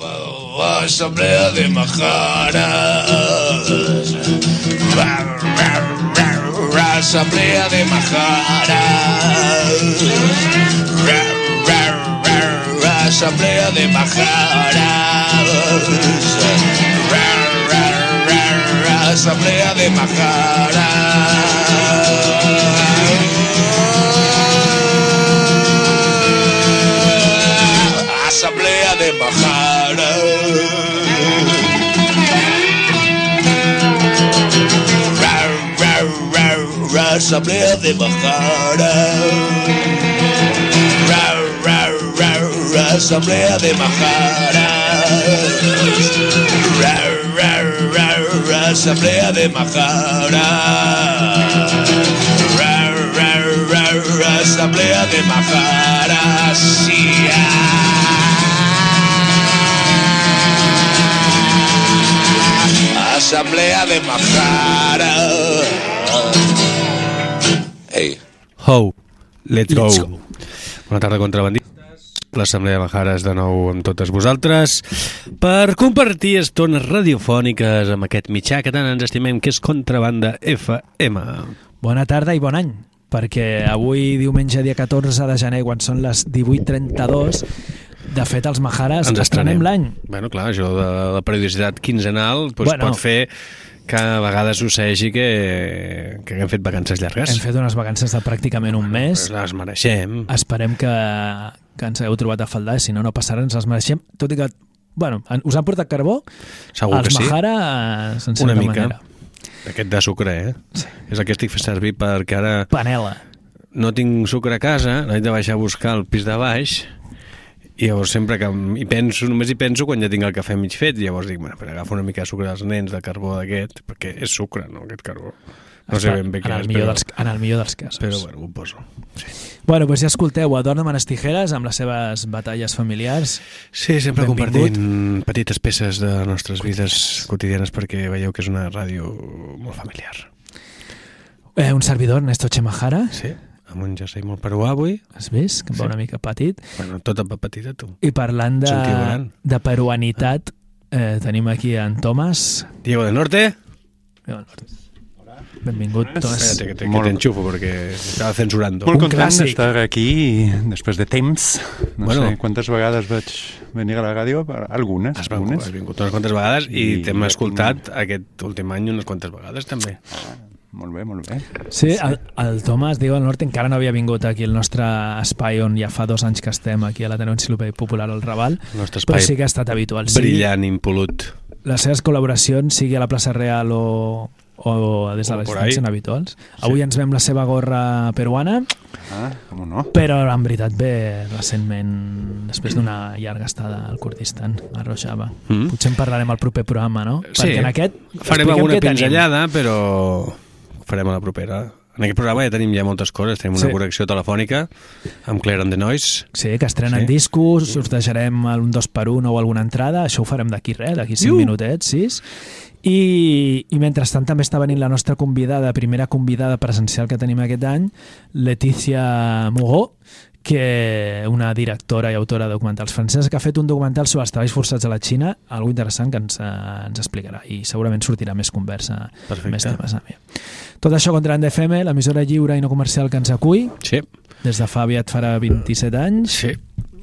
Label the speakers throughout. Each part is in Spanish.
Speaker 1: Asamblea de Majaras. Asamblea de Majaras. Asamblea de Majaras. Asamblea de Majaras. asamblea de Majara. Ra, ra, ra, asamblea de Majara. Ra, ra, ra, asamblea de Majara. Ra, ra, ra, asamblea de Majara. Sí, ah. asamblea de Majara.
Speaker 2: Ho, let's go.
Speaker 3: Let's go.
Speaker 2: Bona tarda, contrabandistes. L'Assemblea de Majares de nou amb totes vosaltres per compartir estones radiofòniques amb aquest mitjà que tant ens estimem que és Contrabanda FM.
Speaker 3: Bona tarda i bon any, perquè avui, diumenge, dia 14 de gener, quan són les 18.32, de fet, els Majares
Speaker 2: Ens
Speaker 3: estrenem
Speaker 2: estrenem.
Speaker 3: l'any.
Speaker 2: Bueno, clar, això de la periodicitat quinzenal doncs
Speaker 3: Bueno.
Speaker 2: pot fer que a vegades succeeixi que, que haguem fet vacances llargues.
Speaker 3: Hem fet unes vacances de pràcticament un mes.
Speaker 2: Pues les mereixem.
Speaker 3: Esperem que, que ens hagueu trobat a faltar, si no, no passarà, ens les mereixem. Tot i que, bueno, us han portat carbó?
Speaker 2: Segur
Speaker 3: els
Speaker 2: que sí.
Speaker 3: Mahara, en certa
Speaker 2: Una mica.
Speaker 3: manera.
Speaker 2: Aquest de sucre, eh? Sí. És el que estic fent servir perquè ara
Speaker 3: Panela.
Speaker 2: no tinc sucre a casa, l'he de baixar a buscar al pis de baix i llavors sempre que hi penso, només hi penso quan ja tinc el cafè mig fet i llavors dic, bueno, però agafo una mica de sucre dels nens, de carbó d'aquest, perquè és sucre, no, aquest carbó. No sé ben bé què
Speaker 3: en el,
Speaker 2: és,
Speaker 3: millor
Speaker 2: però,
Speaker 3: dels, en el millor dels casos.
Speaker 2: però bueno, ho poso. Sí,
Speaker 3: Bueno, doncs ja escolteu a Dorna Manes Tijeres amb les seves batalles familiars.
Speaker 2: sí sempre
Speaker 3: Benvingut.
Speaker 2: compartint petites peces de nostres vides quotidianes perquè veieu que és una ràdio molt familiar.
Speaker 3: Eh, un servidor, Ernesto Chemajara,
Speaker 2: Sí, amb un jersei molt peruà avui,
Speaker 3: has vist? Que em va
Speaker 2: Sí.
Speaker 3: una mica petit.
Speaker 2: bueno, tota petita tu.
Speaker 3: I parlant
Speaker 2: Ets un tio
Speaker 3: de, de peruanitat, eh, tenim aquí en Tomàs.
Speaker 2: Diego del Norte,
Speaker 3: Benvingut, Tomàs.
Speaker 2: espérate que te, que
Speaker 4: Molt-
Speaker 2: te enxufo perquè estava censurando.
Speaker 4: Molt
Speaker 3: Un
Speaker 4: content d'estar aquí després de temps. No
Speaker 2: Bueno.
Speaker 4: sé quantes vegades vaig venir a la ràdio, però algunes.
Speaker 2: Has vingut,
Speaker 4: algunes.
Speaker 2: has vingut unes quantes vegades i,
Speaker 4: I
Speaker 2: t'hem escoltat aquest últim any unes quantes vegades també.
Speaker 4: Molt bé, molt bé.
Speaker 3: Sí, el, el Tomàs diu al Norte encara no havia vingut aquí al nostre espai on ja fa dos anys que estem aquí a l'Ateneu Enciclopèdia Popular al Raval,
Speaker 2: El nostre
Speaker 3: però
Speaker 2: espai
Speaker 3: sí que ha estat habitual.
Speaker 2: Brillant, impolut.
Speaker 3: les seves col·laboracions, sigui a la plaça Real o, o des de
Speaker 2: O ahí.
Speaker 3: són habituals. Avui ens vem la seva gorra peruana,
Speaker 4: Ah, com no?
Speaker 3: però en veritat ve recentment, després d'una llarga estada al Kurdistan, a Rojava.
Speaker 2: Mm.
Speaker 3: Potser en parlarem al proper programa, no?
Speaker 2: Sí.
Speaker 3: Perquè en aquest
Speaker 2: Farem alguna
Speaker 3: què tenim.
Speaker 2: pinzellada, però farem a la propera. En aquest programa ja tenim ja moltes coses. Tenim una
Speaker 3: Sí.
Speaker 2: connexió telefònica amb Claire and the Noise.
Speaker 3: Sí, que estrenen
Speaker 2: Sí.
Speaker 3: discos, us deixarem un dos per un o alguna entrada, això ho farem d'aquí res, d'aquí 5
Speaker 2: Iu!
Speaker 3: minutets, 6. I, I mentrestant també està venint la nostra convidada, primera convidada presencial que tenim aquest any, Letícia Mugó, que una directora i autora de documentals francesa que ha fet un documental sobre els treballs forçats a la Xina, algo interessant que ens, eh, ens explicarà i segurament sortirà més conversa,
Speaker 2: Perfecte.
Speaker 3: més temes. Tot això contra FM, l'emissora lliure i no comercial que ens acull,
Speaker 2: Sí,
Speaker 3: des de fa aviat farà 27 anys,
Speaker 2: sí.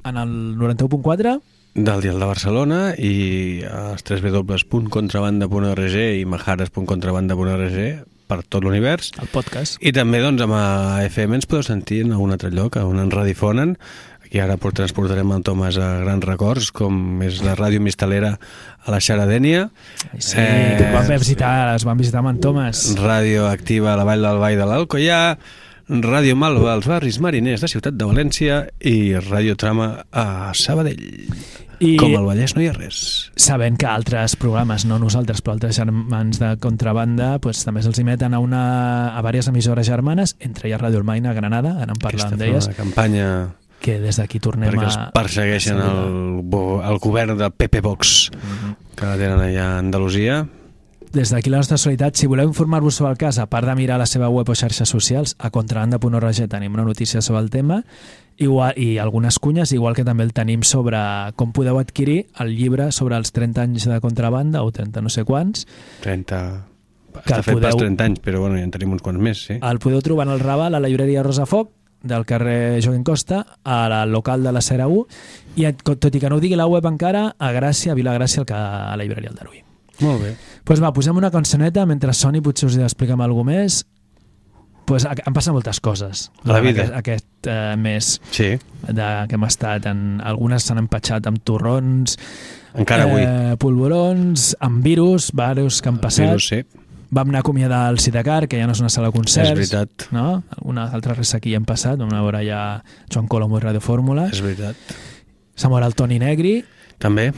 Speaker 3: en el 91.4
Speaker 2: Del Dial de Barcelona i a www.contrabanda.org i majares.contrabanda.org per tot l'univers.
Speaker 3: el podcast.
Speaker 2: I també doncs, amb FM ens podeu sentir en algun altre lloc, on ens radifonen. Aquí ara por- transportarem el Tomàs a grans records, com és la ràdio mistalera a la Xaradènia,
Speaker 3: Sí,
Speaker 2: Eh,
Speaker 3: vam visitar, es van visitar amb en Thomas.
Speaker 2: ràdio activa a la Vall del Vall de l'Alcoià, Ràdio Malva als barris mariners de Ciutat de València i Ràdio Trama a Sabadell.
Speaker 3: I
Speaker 2: Com al Vallès no hi ha res.
Speaker 3: sabent que altres programes, no nosaltres, però altres germans de contrabanda, pues, també se'ls emeten a, una, a diverses emissores germanes, entre elles Ràdio Almaina a Granada, ara en parlàvem d'elles,
Speaker 2: campanya
Speaker 3: que des d'aquí tornem
Speaker 2: perquè els persegueixen el, el govern de Pepe Vox
Speaker 3: Mhm.
Speaker 2: que la tenen allà a Andalusia
Speaker 3: des d'aquí la nostra solitat, si voleu informar-vos sobre el cas, a part de mirar la seva web o xarxes socials, a contrabanda.org tenim una notícia sobre el tema igual, i algunes cunyes, igual que també el tenim sobre com podeu adquirir el llibre sobre els 30 anys de contrabanda o 30 no sé quants.
Speaker 2: 30...
Speaker 3: Que
Speaker 2: Està fet
Speaker 3: podeu-
Speaker 2: pas 30 anys, però bueno, ja en tenim uns quants més, sí.
Speaker 3: El podeu trobar en el Raval, a la llibreria Rosafoc, del carrer Joaquim Costa, al local de la Cera 1, i tot i que no ho digui la web encara, a Gràcia, a Vilagràcia, a la llibreria Aldaruí.
Speaker 2: Molt bé.
Speaker 3: pues va, posem una cançoneta mentre soni, potser us expliquem alguna més. Pues, ha- han passat moltes coses.
Speaker 2: La vida.
Speaker 3: Aquest, aquest eh, mes
Speaker 2: Sí,
Speaker 3: de, que hem estat. En, algunes s'han empatxat amb torrons,
Speaker 2: encara avui.
Speaker 3: eh, polvorons, amb virus, virus que han passat.
Speaker 2: Virus, sí,
Speaker 3: Vam anar a acomiadar el Sidecar, que ja no és una sala de
Speaker 2: és
Speaker 3: concerts.
Speaker 2: veritat.
Speaker 3: No? Alguna altra res aquí hem passat. Vam anar a veure ja Joan Colomo i Radio Fórmula.
Speaker 2: És veritat.
Speaker 3: S'ha mort el Toni Negri.
Speaker 2: També,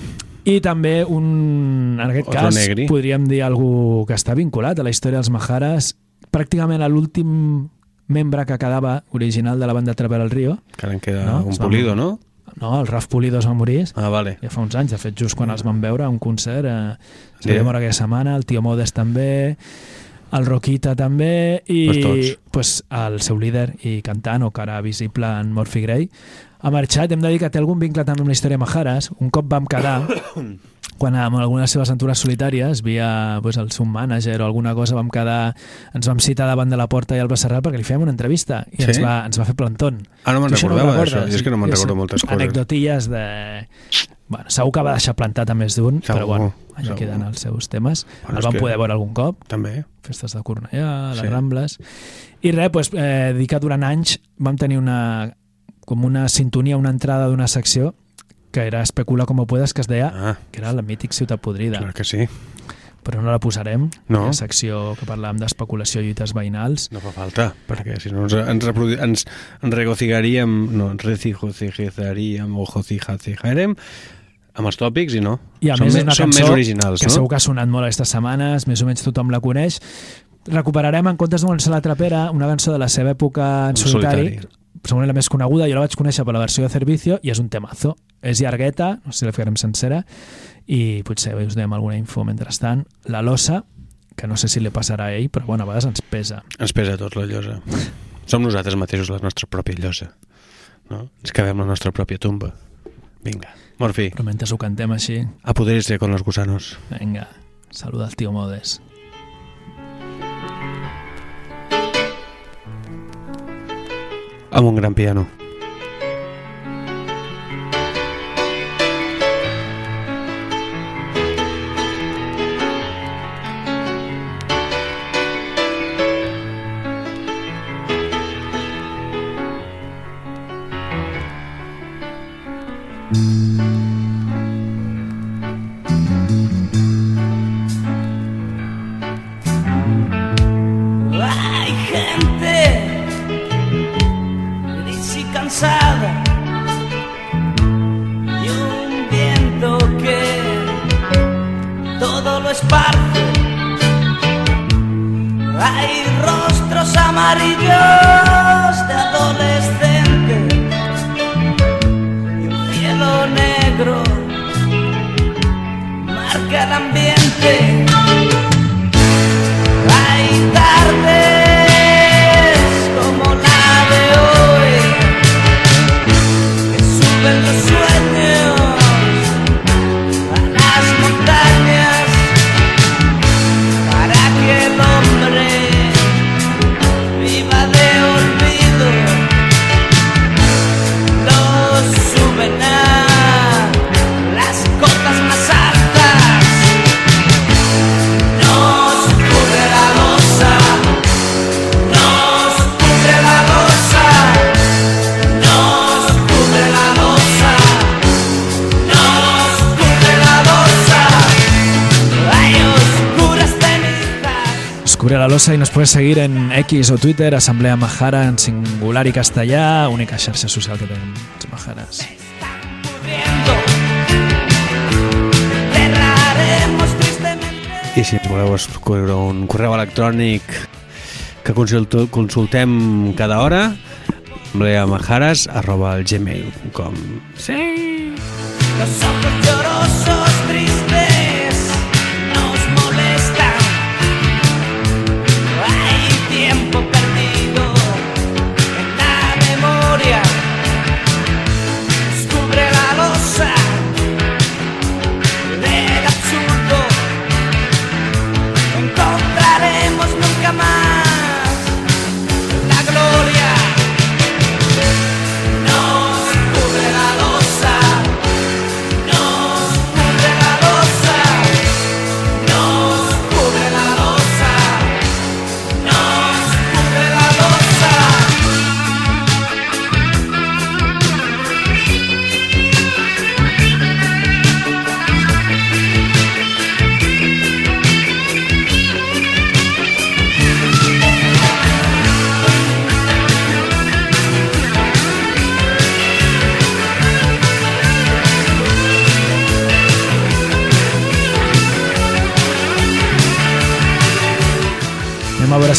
Speaker 3: I també un, en aquest
Speaker 2: Otro
Speaker 3: cas,
Speaker 2: negri.
Speaker 3: podríem dir algú que està vinculat a la història dels Majares, pràcticament l'últim membre que quedava original de la banda Traver al Río.
Speaker 2: encara en queda
Speaker 3: No,
Speaker 2: un
Speaker 3: morir.
Speaker 2: no?
Speaker 3: No, el Raf Pulido es va morir
Speaker 2: Ah, vale.
Speaker 3: ja fa uns anys, de fet, just quan els vam veure a un concert. Eh,
Speaker 2: Sí.
Speaker 3: morir aquella setmana, el tio Modes també, el Roquita també, i
Speaker 2: Pues tots.
Speaker 3: pues, el seu líder i cantant, o cara visible en Morphy Gray, ha marxat. Hem de dir que té algun vincle també amb la història Majares. Un cop vam quedar, quan amb alguna de les seves aventures solitàries, via pues, el seu mànager o alguna cosa, vam quedar, ens vam citar davant de la porta i al Serrat perquè li fèiem una entrevista i
Speaker 2: Sí?
Speaker 3: ens, va, ens va fer plantón.
Speaker 2: Ah, no me'n recordava
Speaker 3: ho
Speaker 2: d'això. Jo és que no me'n recordo moltes coses.
Speaker 3: Anecdotilles de... Bueno, segur que va deixar plantat a més d'un, però bueno, allà
Speaker 2: segur.
Speaker 3: queden els seus temes.
Speaker 2: Bueno,
Speaker 3: el vam poder veure algun cop,
Speaker 2: També.
Speaker 3: festes de Cornellà, les
Speaker 2: Sí.
Speaker 3: Rambles... I res, doncs, eh, dir que durant anys vam tenir una, com una sintonia, una entrada d'una secció que era Especula com puedes, que es deia,
Speaker 2: Ah,
Speaker 3: que era la mític Ciutat Podrida.
Speaker 2: clar que sí.
Speaker 3: Però no la posarem,
Speaker 2: No.
Speaker 3: la secció que parlàvem d'especulació i lluites veïnals.
Speaker 2: No fa falta, perquè si no ens, ens, ens, ens regocigaríem, no, ens recicoticizaríem o jocijacijarem amb els tòpics i no.
Speaker 3: I a
Speaker 2: són
Speaker 3: més una
Speaker 2: són
Speaker 3: cançó
Speaker 2: més originals,
Speaker 3: que
Speaker 2: no?
Speaker 3: segur que ha sonat molt aquestes setmanes, més o menys tothom la coneix. Recuperarem, en comptes de començar la trapera, una cançó de la seva època en
Speaker 2: En
Speaker 3: solitari,
Speaker 2: solitari.
Speaker 3: Segurament la més coneguda, jo la vaig conèixer per la versió de Servicio i és un temazo. És llargueta, no sé si la ficarem sencera, i potser us donem alguna info mentrestant. La losa, que no sé si li passarà a ell, però bueno, a vegades ens pesa.
Speaker 2: Ens pesa a tots la llosa. Som nosaltres mateixos la nostra pròpia llosa. No? Ens cavem la nostra pròpia tumba. Vinga, Morfi,
Speaker 3: Però mentre ho cantem així,
Speaker 2: apoderarse con los gusanos.
Speaker 3: vinga, saluda el tio Modes.
Speaker 2: Amb un gran piano.
Speaker 5: El ambiente. Losa
Speaker 3: y nos puedes seguir en X o Twitter, Asamblea Majara en singular y castellà, única xarxa social que tenim els Majares.
Speaker 2: I si ens voleu escriure un correu electrònic que consulto, consultem cada hora, bleamajares arroba gmail.com Sí!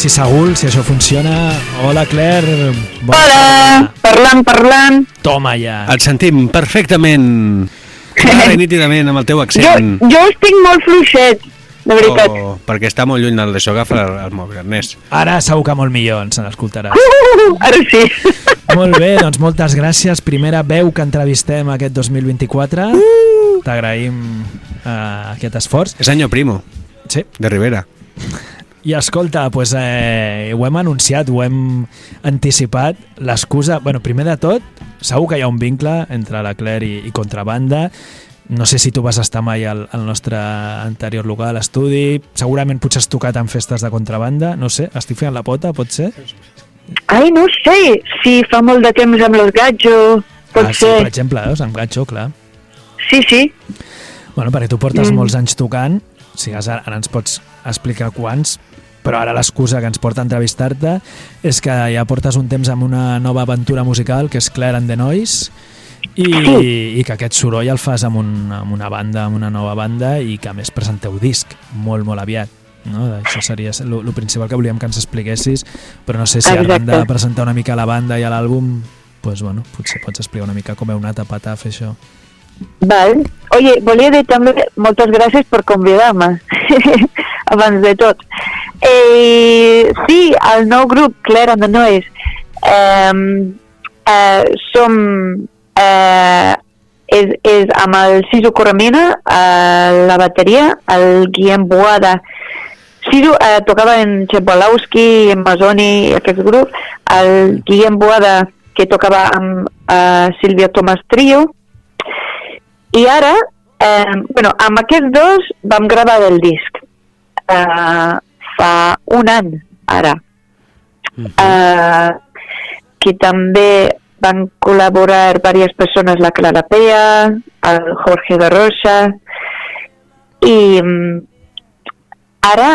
Speaker 3: Si Saúl, si això funciona. Hola, Claire. Bona
Speaker 6: Hola,
Speaker 3: tarda.
Speaker 6: parlant, parlant.
Speaker 3: Toma ja.
Speaker 2: Et sentim perfectament, clara i nítidament, amb el teu
Speaker 6: Jo,
Speaker 2: accent.
Speaker 6: jo estic molt fluixet, de veritat.
Speaker 2: Oh, perquè està molt lluny del d'això, agafa el, el mòbil, Ernest.
Speaker 3: Ara segur que molt millor ens n'escoltaràs.
Speaker 6: Uh, ara sí.
Speaker 3: Molt bé, doncs moltes gràcies. Primera veu que entrevistem aquest 2024. T'agraïm uh, aquest esforç.
Speaker 2: És Año Primo,
Speaker 3: Sí.
Speaker 2: de Rivera.
Speaker 3: I escolta, pues, eh, ho hem anunciat, ho hem anticipat. L'excusa, bueno, primer de tot, segur que hi ha un vincle entre la Claire i, i Contrabanda. No sé si tu vas estar mai al, al nostre anterior local, estudi. Segurament potser has tocat en festes de contrabanda. No sé, estic fent la pota, pot ser?
Speaker 6: Ai, no sé, si fa molt de temps amb los gatjos, pot
Speaker 3: ah, sí,
Speaker 6: ser.
Speaker 3: per exemple, veus, amb Gatxo, clar.
Speaker 6: Sí, sí.
Speaker 3: Bueno, perquè tu portes
Speaker 6: Mm.
Speaker 3: molts anys tocant, si ara, ara ens pots explicar quants, però ara l'excusa que ens porta a entrevistar-te és que ja portes un temps amb una nova aventura musical, que és Claire and the Noise, i, i que aquest soroll el fas amb, un, amb una banda, amb una nova banda, i que a més presenteu disc molt, molt aviat. No? Això seria el principal que volíem que ens expliquessis, però no sé si arran de
Speaker 6: Exacte.
Speaker 3: presentar una mica la banda i l'àlbum, pues, bueno, potser pots explicar una mica com heu anat a patar a fer això.
Speaker 6: Val. Oye, volia dir també moltes gràcies per convidar-me, abans de tot. Eh, sí, el nou grup, Claire and the Noise, eh, eh, som... Eh, és, és amb el Siso Corramina a la bateria, el Guillem Boada Siso eh, tocava en Chebolowski, en Masoni, aquest grup, el Guillem Boada que tocava amb eh, Sílvia Tomàs Trio, i ara, eh, bueno, amb aquests dos vam gravar el disc. Eh, fa un any, ara. Eh, que també van col·laborar diverses persones, la Clara Pea, el Jorge de Rosa, i mm, ara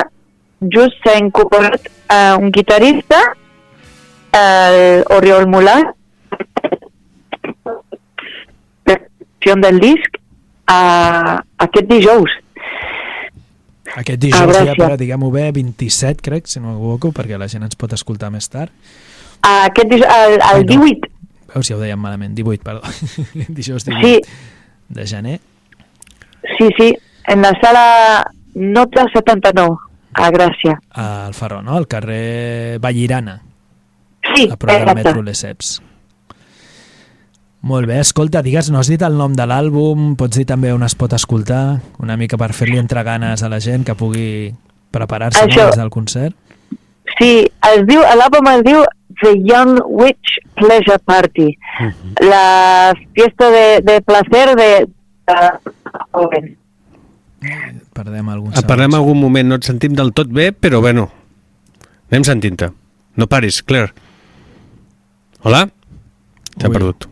Speaker 6: just s'ha incorporat eh, un guitarrista, el Oriol Mulà, del disc a, aquest dijous.
Speaker 3: Aquest dijous,
Speaker 6: A
Speaker 3: ja,
Speaker 6: Gràcia.
Speaker 3: però diguem-ho bé, 27, crec, si no m'equivoco, perquè la gent ens pot escoltar més tard.
Speaker 6: A aquest dijous, el,
Speaker 3: Ai,
Speaker 6: el
Speaker 3: no.
Speaker 6: 18,
Speaker 3: Veus, ja ho dèiem malament, 18, perdó. dijous 18
Speaker 6: sí,
Speaker 3: de gener.
Speaker 6: sí, sí, en la sala Nota 79, a Gràcia.
Speaker 3: Al Ferró, no? Al carrer Vallirana,
Speaker 6: Sí,
Speaker 3: a prop del metro Lesseps. Molt bé, escolta, digues, no has dit el nom de l'àlbum, pots dir també on es pot escoltar, una mica per fer-li entre ganes a la gent que pugui preparar-se
Speaker 6: Això.
Speaker 3: des del concert.
Speaker 6: Sí, es diu, l'àlbum es diu The Young Witch Pleasure Party. La fiesta de, de placer de, de joven.
Speaker 3: Perdem alguns
Speaker 2: Et parlem en algun moment, no et sentim del tot bé, però bueno, anem sentint-te. No paris, Claire. Hola?
Speaker 3: Ui.
Speaker 2: perdut.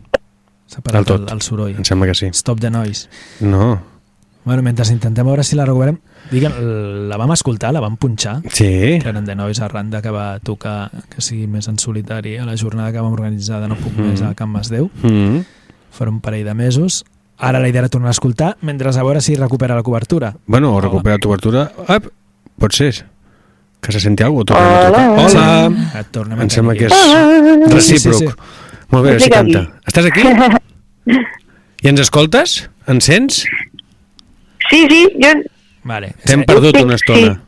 Speaker 3: S'ha parat
Speaker 2: del tot.
Speaker 3: el, el soroll.
Speaker 2: Em sembla que sí.
Speaker 3: Stop the noise.
Speaker 2: No.
Speaker 3: Bueno, mentre intentem veure si la recuperem, digue'm, la vam escoltar, la vam punxar,
Speaker 2: Sí.
Speaker 3: que eren de nois arran de que va tocar, que sigui més en solitari, a la jornada que vam organitzar de No puc més a Can Masdeu,
Speaker 2: Mm.
Speaker 3: farà un parell de mesos. Ara la idea era tornar a escoltar, mentre a veure si recupera la cobertura.
Speaker 2: Bueno, o recupera cobertura. Ah, pot ser. Que se senti alguna cosa.
Speaker 6: Hola.
Speaker 2: Hola.
Speaker 3: Et tornem a
Speaker 2: Em sembla que és recíproc.
Speaker 3: Sí, sí,
Speaker 2: Molt bé, si canta.
Speaker 6: aquí.
Speaker 2: Estàs aquí? I ens escoltes? Ens sents?
Speaker 6: Sí, sí, jo...
Speaker 3: Vale.
Speaker 2: T'hem
Speaker 3: Sí.
Speaker 2: perdut
Speaker 6: Sí,
Speaker 2: una estona.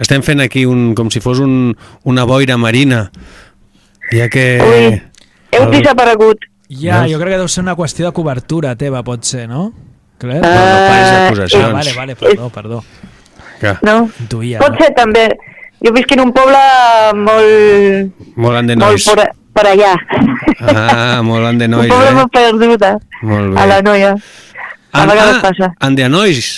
Speaker 2: Estem fent aquí un, com si fos un, una boira marina. Ja que...
Speaker 6: Ui, heu
Speaker 2: el-
Speaker 6: desaparegut.
Speaker 3: Ja,
Speaker 2: Veus?
Speaker 3: jo crec que deu ser una qüestió de cobertura teva, pot ser, no? Claire?
Speaker 6: Ah,
Speaker 2: no facis
Speaker 3: Ah,
Speaker 2: acusacions.
Speaker 3: vale, vale, perdó, perdó.
Speaker 2: Que,
Speaker 6: No?
Speaker 3: Intuïa,
Speaker 6: Pot
Speaker 3: no?
Speaker 6: ser també. Jo visc en un poble molt,
Speaker 2: molt and de
Speaker 6: molt
Speaker 2: nois.
Speaker 6: Per, allà.
Speaker 2: Ah, molt and de
Speaker 6: un
Speaker 2: nois,
Speaker 6: poble
Speaker 2: eh?
Speaker 6: molt perduda.
Speaker 2: Molt bé.
Speaker 6: A la noia. A vegades
Speaker 2: ah,
Speaker 6: passa.
Speaker 2: and de nois.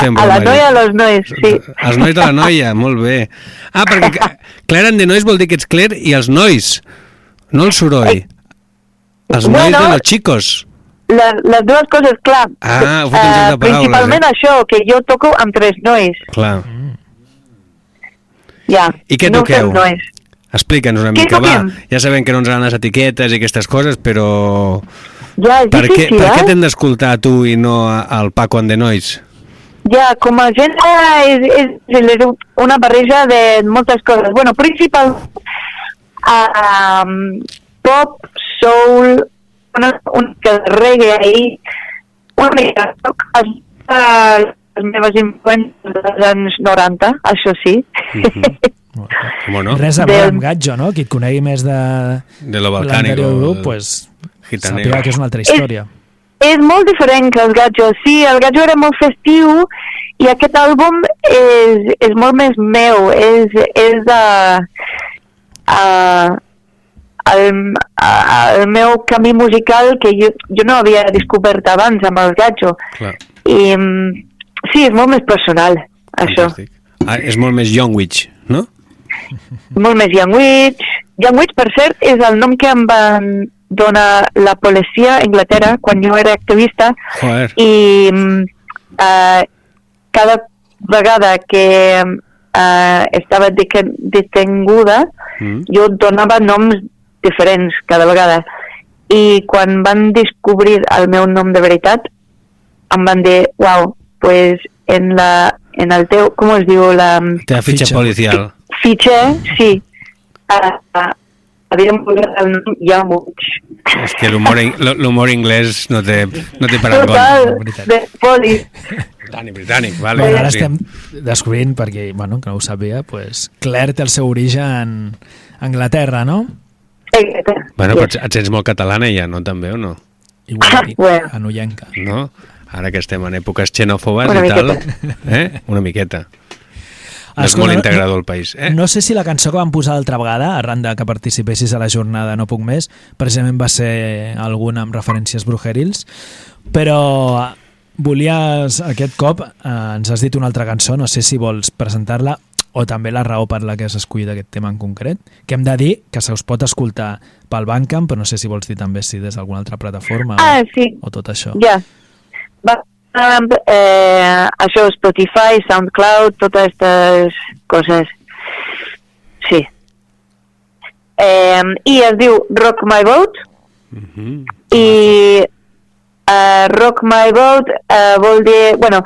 Speaker 2: fem
Speaker 6: A la noia,
Speaker 2: eh?
Speaker 6: a los nois, sí.
Speaker 2: Els nois de la noia, molt bé. Ah, perquè Claire nois vol dir que ets Claire i els nois, no el soroll. Els nois
Speaker 6: Bueno.
Speaker 2: de los chicos.
Speaker 6: Les, les dues coses, clar.
Speaker 2: Ah, de paraules,
Speaker 6: principalment
Speaker 2: eh?
Speaker 6: això, que jo toco amb tres nois.
Speaker 2: Clar.
Speaker 6: Ja.
Speaker 2: I què
Speaker 6: no
Speaker 2: toqueu?
Speaker 6: nois.
Speaker 2: Explica'ns una mica, va. Ja sabem que no ens agraden les etiquetes i aquestes coses, però...
Speaker 6: Ja, és
Speaker 2: Per què,
Speaker 6: difícil,
Speaker 2: per què
Speaker 6: eh?
Speaker 2: t'hem d'escoltar tu i no al Paco and the Nois?
Speaker 6: Ja, com a gènere és, és, és una barreja de moltes coses. Bueno, principal uh, um, pop, soul, una, una mica de reggae ahí, una mica de rock, les meves influències dels anys 90, això sí.
Speaker 2: Com no?
Speaker 3: Res a
Speaker 6: De-
Speaker 3: veure amb Gatjo, no? Qui et conegui més de,
Speaker 2: De lo
Speaker 3: l'anterior
Speaker 2: o-
Speaker 3: grup, pues,
Speaker 2: Gitaneo.
Speaker 3: sàpiga que és una altra història.
Speaker 6: és molt diferent que el Gatjo. Sí, el Gatjo era molt festiu i aquest àlbum és, és molt més meu. És, és de... Uh, el, el meu camí musical que jo, jo no havia descobert abans amb el Gatjo.
Speaker 2: Clar,
Speaker 6: I mm, sí, és molt més personal, això.
Speaker 2: fantàstic. Ah, és molt més Young Witch, no?
Speaker 6: Molt més. Young Witch, per cert, és el nom que em van donar la policia a Anglaterra quan jo era activista
Speaker 2: Joder.
Speaker 6: i eh, cada vegada que eh, estava de- detenguda
Speaker 2: Mm.
Speaker 6: jo donava noms diferents cada vegada i quan van descobrir el meu nom de veritat em van dir, uau, pues en, la, en el teu, com es diu la
Speaker 2: fitxa
Speaker 3: Fitxa.
Speaker 2: policial.
Speaker 6: Fitxa, sí uh, uh, havíem posat el nom Young Witch
Speaker 2: És que l'humor anglès no té, no té parangó.
Speaker 6: total, de poli
Speaker 2: Britànic, britànic, vale.
Speaker 3: Bueno, ara
Speaker 2: sí.
Speaker 3: estem descobrint, perquè, bueno, que no ho sabia, pues, Claire té el seu origen a Anglaterra, no?
Speaker 6: Exacte.
Speaker 2: Bueno,
Speaker 6: Yes.
Speaker 2: però et sents molt catalana ja, no? També, o no?
Speaker 3: Igual,
Speaker 6: Bueno.
Speaker 3: a Nuyenca.
Speaker 2: No? Ara que estem en èpoques xenòfobes
Speaker 6: Una
Speaker 2: i tal.
Speaker 6: miqueta.
Speaker 2: Eh? Una miqueta. No és
Speaker 3: Escolta,
Speaker 2: molt integrador el país. Eh?
Speaker 3: No sé si la cançó que vam posar l'altra vegada, arran de que participessis a la jornada No puc més, precisament va ser alguna amb referències brujerils, però volies, aquest cop, eh, ens has dit una altra cançó, no sé si vols presentar-la o també la raó per la que has escollit aquest tema en concret, que hem de dir que se us pot escoltar pel Bandcamp, però no sé si vols dir també si des d'alguna altra plataforma
Speaker 6: Ah,
Speaker 3: o,
Speaker 6: sí,
Speaker 3: o tot això.
Speaker 6: ja. Va, um, eh, això, Spotify, SoundCloud, totes aquestes coses. Sí. Eh, I es diu Rock My Boat,
Speaker 2: Mhm.
Speaker 6: i uh, Rock My Boat uh, vol dir, bueno,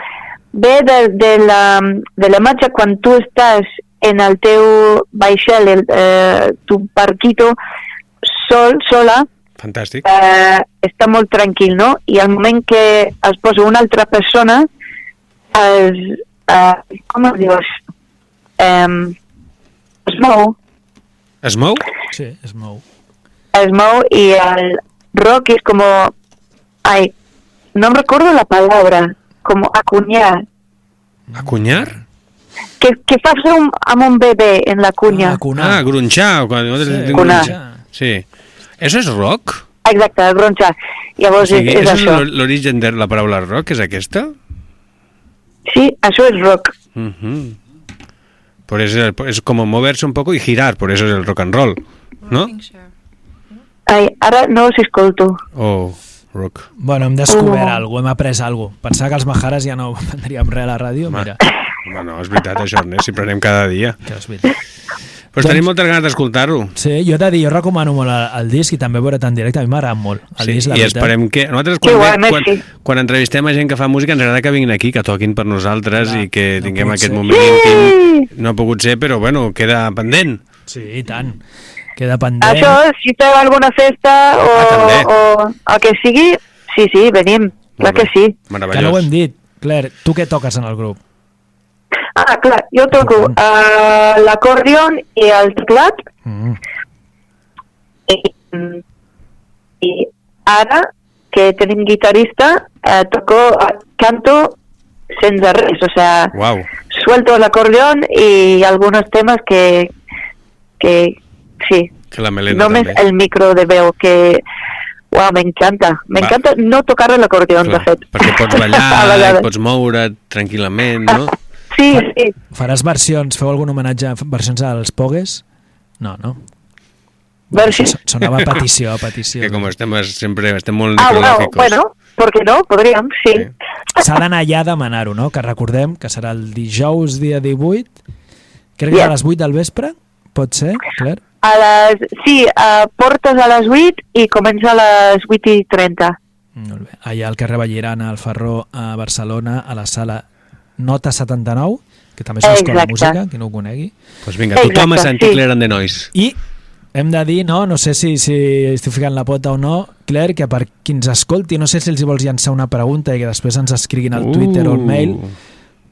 Speaker 6: ve de, de la, de la imatge quan tu estàs en el teu vaixell, el, eh, tu barquito, sol, sola,
Speaker 2: Fantàstic.
Speaker 6: eh, està molt tranquil, no? I al moment que es posa una altra persona, es, eh, com es diu? Es, eh, es mou,
Speaker 2: Es mou?
Speaker 3: Sí, es mou.
Speaker 6: es mou y el rock es como, ay, no me recuerdo la palabra, como acuñar.
Speaker 2: Acunyar?
Speaker 6: Que, que fa fer un, amb un bebé en la cunya.
Speaker 3: Ah, cunar.
Speaker 2: Ah, grunxar. Quan...
Speaker 3: Sí,
Speaker 6: Cunar.
Speaker 2: Sí. Eso és rock?
Speaker 6: Exacte, el.
Speaker 2: O
Speaker 6: Llavors
Speaker 2: sigui,
Speaker 6: és, és
Speaker 2: és
Speaker 6: això.
Speaker 2: l'origen de la paraula rock, és aquesta?
Speaker 6: Sí, això és rock.
Speaker 2: Mhm. Por eso es, es como moverse un poco y girar, por eso es el rock and roll, ¿no?
Speaker 6: Ai, ara no us escolto.
Speaker 2: O rock.
Speaker 3: Bueno, hem descobert
Speaker 6: Oh.
Speaker 3: alguna cosa, hem après alguna cosa. Pensava que els Majares ja no prendríem res a la ràdio,
Speaker 2: Home.
Speaker 3: mira,
Speaker 2: Home, no, és veritat això, Ernest, si prenem cada dia.
Speaker 3: que és veritat.
Speaker 2: Pues
Speaker 3: Doncs-
Speaker 2: tenim moltes ganes d'escoltar-ho.
Speaker 3: Sí, jo he de dir, jo recomano molt el, el disc i també veure en directe, a mi m'agrada molt. El
Speaker 2: Sí,
Speaker 3: disc, la
Speaker 2: I
Speaker 3: veritat.
Speaker 2: esperem que... Nosaltres, quan, ve- quan,
Speaker 6: merci.
Speaker 2: quan entrevistem a gent que fa música, ens agrada que vinguin aquí, que toquin per nosaltres
Speaker 3: Clar,
Speaker 2: i que
Speaker 3: no
Speaker 2: tinguem aquest
Speaker 3: ser.
Speaker 2: moment íntim. No ha pogut ser, però bueno, queda pendent.
Speaker 3: Sí, i tant. Queda pendent.
Speaker 6: Això, si feu alguna festa o,
Speaker 2: Ah, també.
Speaker 6: o el que sigui, sí, sí, venim. Clar que sí.
Speaker 3: Que no ho hem dit. Claire, tu què toques en el grup?
Speaker 6: Ah, clar, jo toco uh, l'acordion i el teclat
Speaker 3: Mm.
Speaker 6: i, i ara que tenim guitarrista eh, toco, eh, canto sense res, o sea,
Speaker 2: Uau.
Speaker 6: suelto el acordeón y algunos temas que, que sí,
Speaker 2: Que la melena
Speaker 6: només
Speaker 2: també.
Speaker 6: el micro de veu que wow, me encanta, me
Speaker 2: Va.
Speaker 6: encanta no tocar el acordeón, de fet.
Speaker 2: perquè pots ballar, pots moure't tranquil·lament, no?
Speaker 6: Sí, sí,
Speaker 3: Faràs versions, feu algun homenatge, a versions als Pogues? No, no.
Speaker 6: versions.
Speaker 3: So- Sonava a petició, a petició.
Speaker 2: Que com estem sempre estem molt
Speaker 6: Ah, bueno,
Speaker 2: necrològicos.
Speaker 6: bueno, ¿por qué no? Podríem, sí.
Speaker 2: Sí.
Speaker 3: S'ha d'anar allà a demanar-ho, no? Que recordem que serà el dijous, dia 18, crec que
Speaker 6: Yeah.
Speaker 3: a les 8 del vespre, pot ser, Claire?
Speaker 6: A les, sí, uh, portes a les 8 i comença a les 8 i 30.
Speaker 3: Molt bé. Allà al carrer Vallirana, al Ferró, a Barcelona, a la sala Nota 79, que també és una escola de música, qui no ho conegui.
Speaker 2: Doncs vinga, tothom a
Speaker 6: Exacte,
Speaker 2: sentir
Speaker 6: sí.
Speaker 2: Claire and the Noise.
Speaker 3: I hem de dir, no, no sé si, si estic ficant la pota o no, Claire, que per qui ens escolti, no sé si els hi vols llançar una pregunta i que després ens escriguin al Twitter o al mail,
Speaker 2: Uh.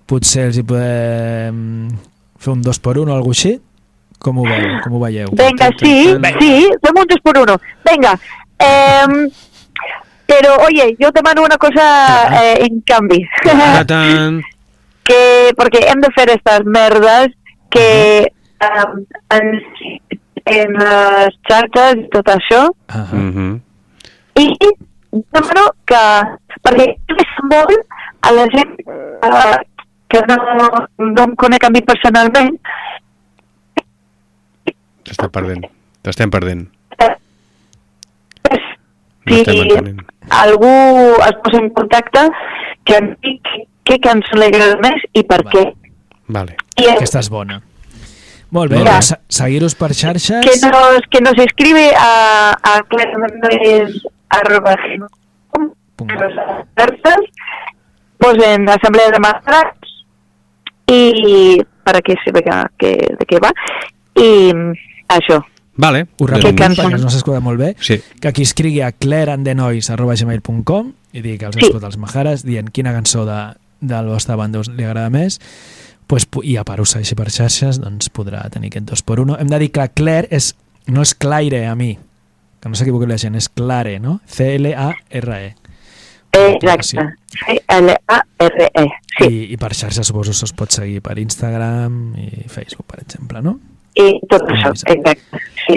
Speaker 3: potser els hi podem fer un dos per un o alguna així. Com ho, veu, com ho veieu?
Speaker 6: Venga, sí, sí, fem un dos por uno. Venga. em, pero, oye, yo te mando una cosa eh, en cambio que perquè hem de fer aquestes merdes que um, en, en, las charcas y todo
Speaker 3: eso
Speaker 2: uh
Speaker 6: -huh. demano que perquè és molt a la gent uh, que no, no em conec a mi personalment
Speaker 2: T'estem perdent, t'estem perdent.
Speaker 6: Eh, si algú es posa en contacte que em digui què cançó li agrada més i per
Speaker 3: Va.
Speaker 6: què.
Speaker 2: Vale.
Speaker 6: I
Speaker 3: Aquesta és bona. Molt bé,
Speaker 2: bé.
Speaker 3: doncs se- seguir-us per xarxes.
Speaker 6: que nos, que nos escribe a, a claramente arroba gmail.com,
Speaker 3: Punto.
Speaker 6: los expertos, pues en asamblea de mastres y para que se vea que, de què va i això
Speaker 2: Vale.
Speaker 3: Ho
Speaker 6: Que
Speaker 3: repetim
Speaker 6: cançons?
Speaker 3: perquè no s'escolta molt bé.
Speaker 2: Sí.
Speaker 3: Que aquí escrigui a clareandenois.gmail.com i digui que els
Speaker 6: Sí.
Speaker 3: escolta els Majares dient quina cançó de, del vostre banda us li agrada més pues, pu- i a part us segueixi per xarxes doncs podrà tenir aquest 2 por 1 hem de dir que Claire és, no és Claire a mi que no s'equivoqui la gent, és Clare no? C-L-A-R-E
Speaker 6: exacte C-L-A-R-E sí,
Speaker 3: I, i per xarxes suposo que us pot seguir per Instagram i Facebook per exemple no?
Speaker 6: I tot això, exacte sí,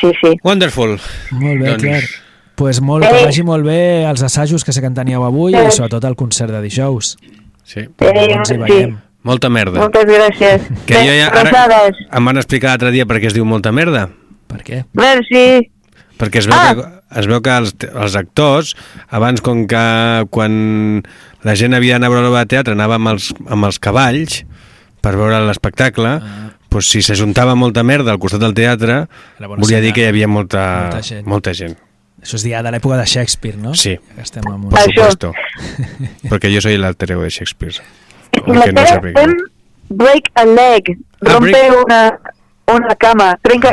Speaker 6: sí, sí
Speaker 3: Molt
Speaker 2: Wonderful.
Speaker 3: bé,
Speaker 2: Doncs-
Speaker 3: Claire pues molt, que
Speaker 6: Eh.
Speaker 3: vagi molt bé els assajos que sé que en teníeu avui
Speaker 6: Eh.
Speaker 3: i sobretot el concert de dijous
Speaker 2: Sí.
Speaker 6: Eh,
Speaker 3: ens hi
Speaker 6: sí.
Speaker 3: veiem
Speaker 2: Molta merda.
Speaker 6: moltes gràcies
Speaker 2: Que jo ja, ara, em van explicar l'altre dia per què es diu molta merda.
Speaker 3: per què?
Speaker 6: merci
Speaker 2: Perquè es veu,
Speaker 6: Ah.
Speaker 2: que, es veu que els, els actors, abans com que quan la gent havia d'anar a veure l'obra de teatre anava amb els, amb els cavalls per veure l'espectacle,
Speaker 3: Ah.
Speaker 2: Doncs si s'ajuntava molta merda al costat del teatre, volia
Speaker 3: senyal.
Speaker 2: dir que hi havia molta,
Speaker 3: Molta gent.
Speaker 2: molta gent.
Speaker 3: Això és ja de l'època de Shakespeare, no?
Speaker 2: Sí.
Speaker 3: Ja que estem amb un...
Speaker 2: Por
Speaker 6: Això.
Speaker 2: supuesto. Perquè jo soy el alter ego de Shakespeare. Que no
Speaker 6: fem break a leg,
Speaker 2: Ah,
Speaker 6: rompe
Speaker 2: break-
Speaker 6: una, una cama, trenca,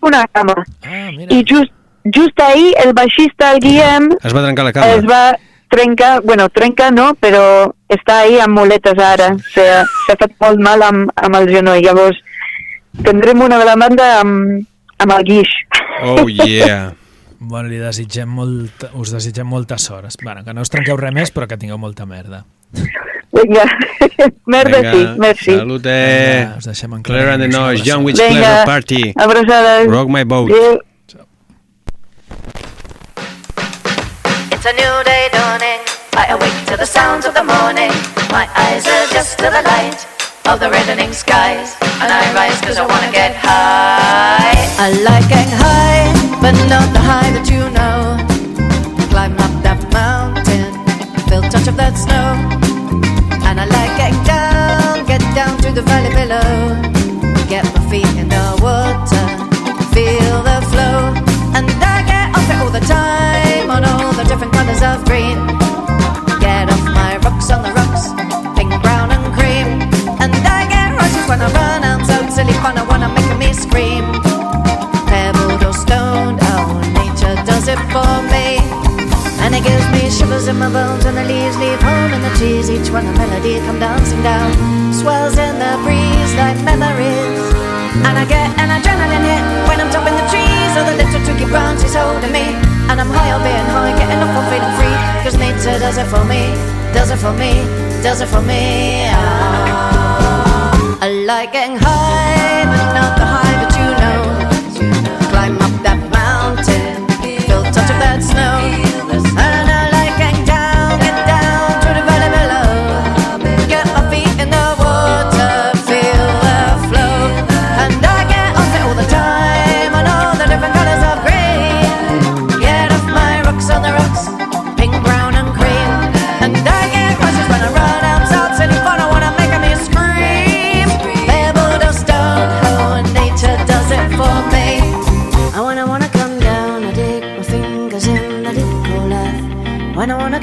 Speaker 6: una cama.
Speaker 3: Ah, mira.
Speaker 6: I just, just ahir el baixista, el Guillem,
Speaker 2: Es va trencar la
Speaker 6: es
Speaker 2: cama.
Speaker 6: va trencar, bueno, trenca no, però està ahí amb muletes ara. S'ha s'ha fet molt mal amb, amb el genoll. Llavors, tindrem una de la banda amb, amb el guix.
Speaker 2: Oh, yeah.
Speaker 3: Bueno, li desitgem molt, us desitgem molta sort. Bueno, que no us trenqueu res més, però que tingueu molta merda.
Speaker 6: Vinga, merda
Speaker 2: Vinga,
Speaker 6: sí, merci.
Speaker 2: Salute.
Speaker 3: Vinga, us deixem en
Speaker 2: Claire and the Noise. John Witch Pleasure Party.
Speaker 6: abraçades.
Speaker 2: Rock my boat.
Speaker 6: Adéu.
Speaker 5: It's a new day dawning. I awake to the sounds of the morning. My eyes adjust to the light of the reddening skies. And I rise cause I wanna get high. I like getting high, but not the high that you know. Climb up that mountain, feel touch of that snow. And I like getting down, get down to the valley below. Get my feet in the water, feel the flow. And I get off it all the time on all the different colors of green. I run out, so silly fun, I wanna make me scream. Pebbled or stoned, oh, nature does it for me. And it gives me shivers in my bones when the leaves leave home in the trees. Each one a melody come dancing down, swells in the breeze like memories. And I get an adrenaline hit when I'm topping the trees. Or the little tricky branch is holding me. And I'm high on being high, getting off on feeling free. Cause nature does it for me, does it for me, does it for me. Ah. I like getting high, but not the high that you know. Climb up that mountain, feel touch of that snow.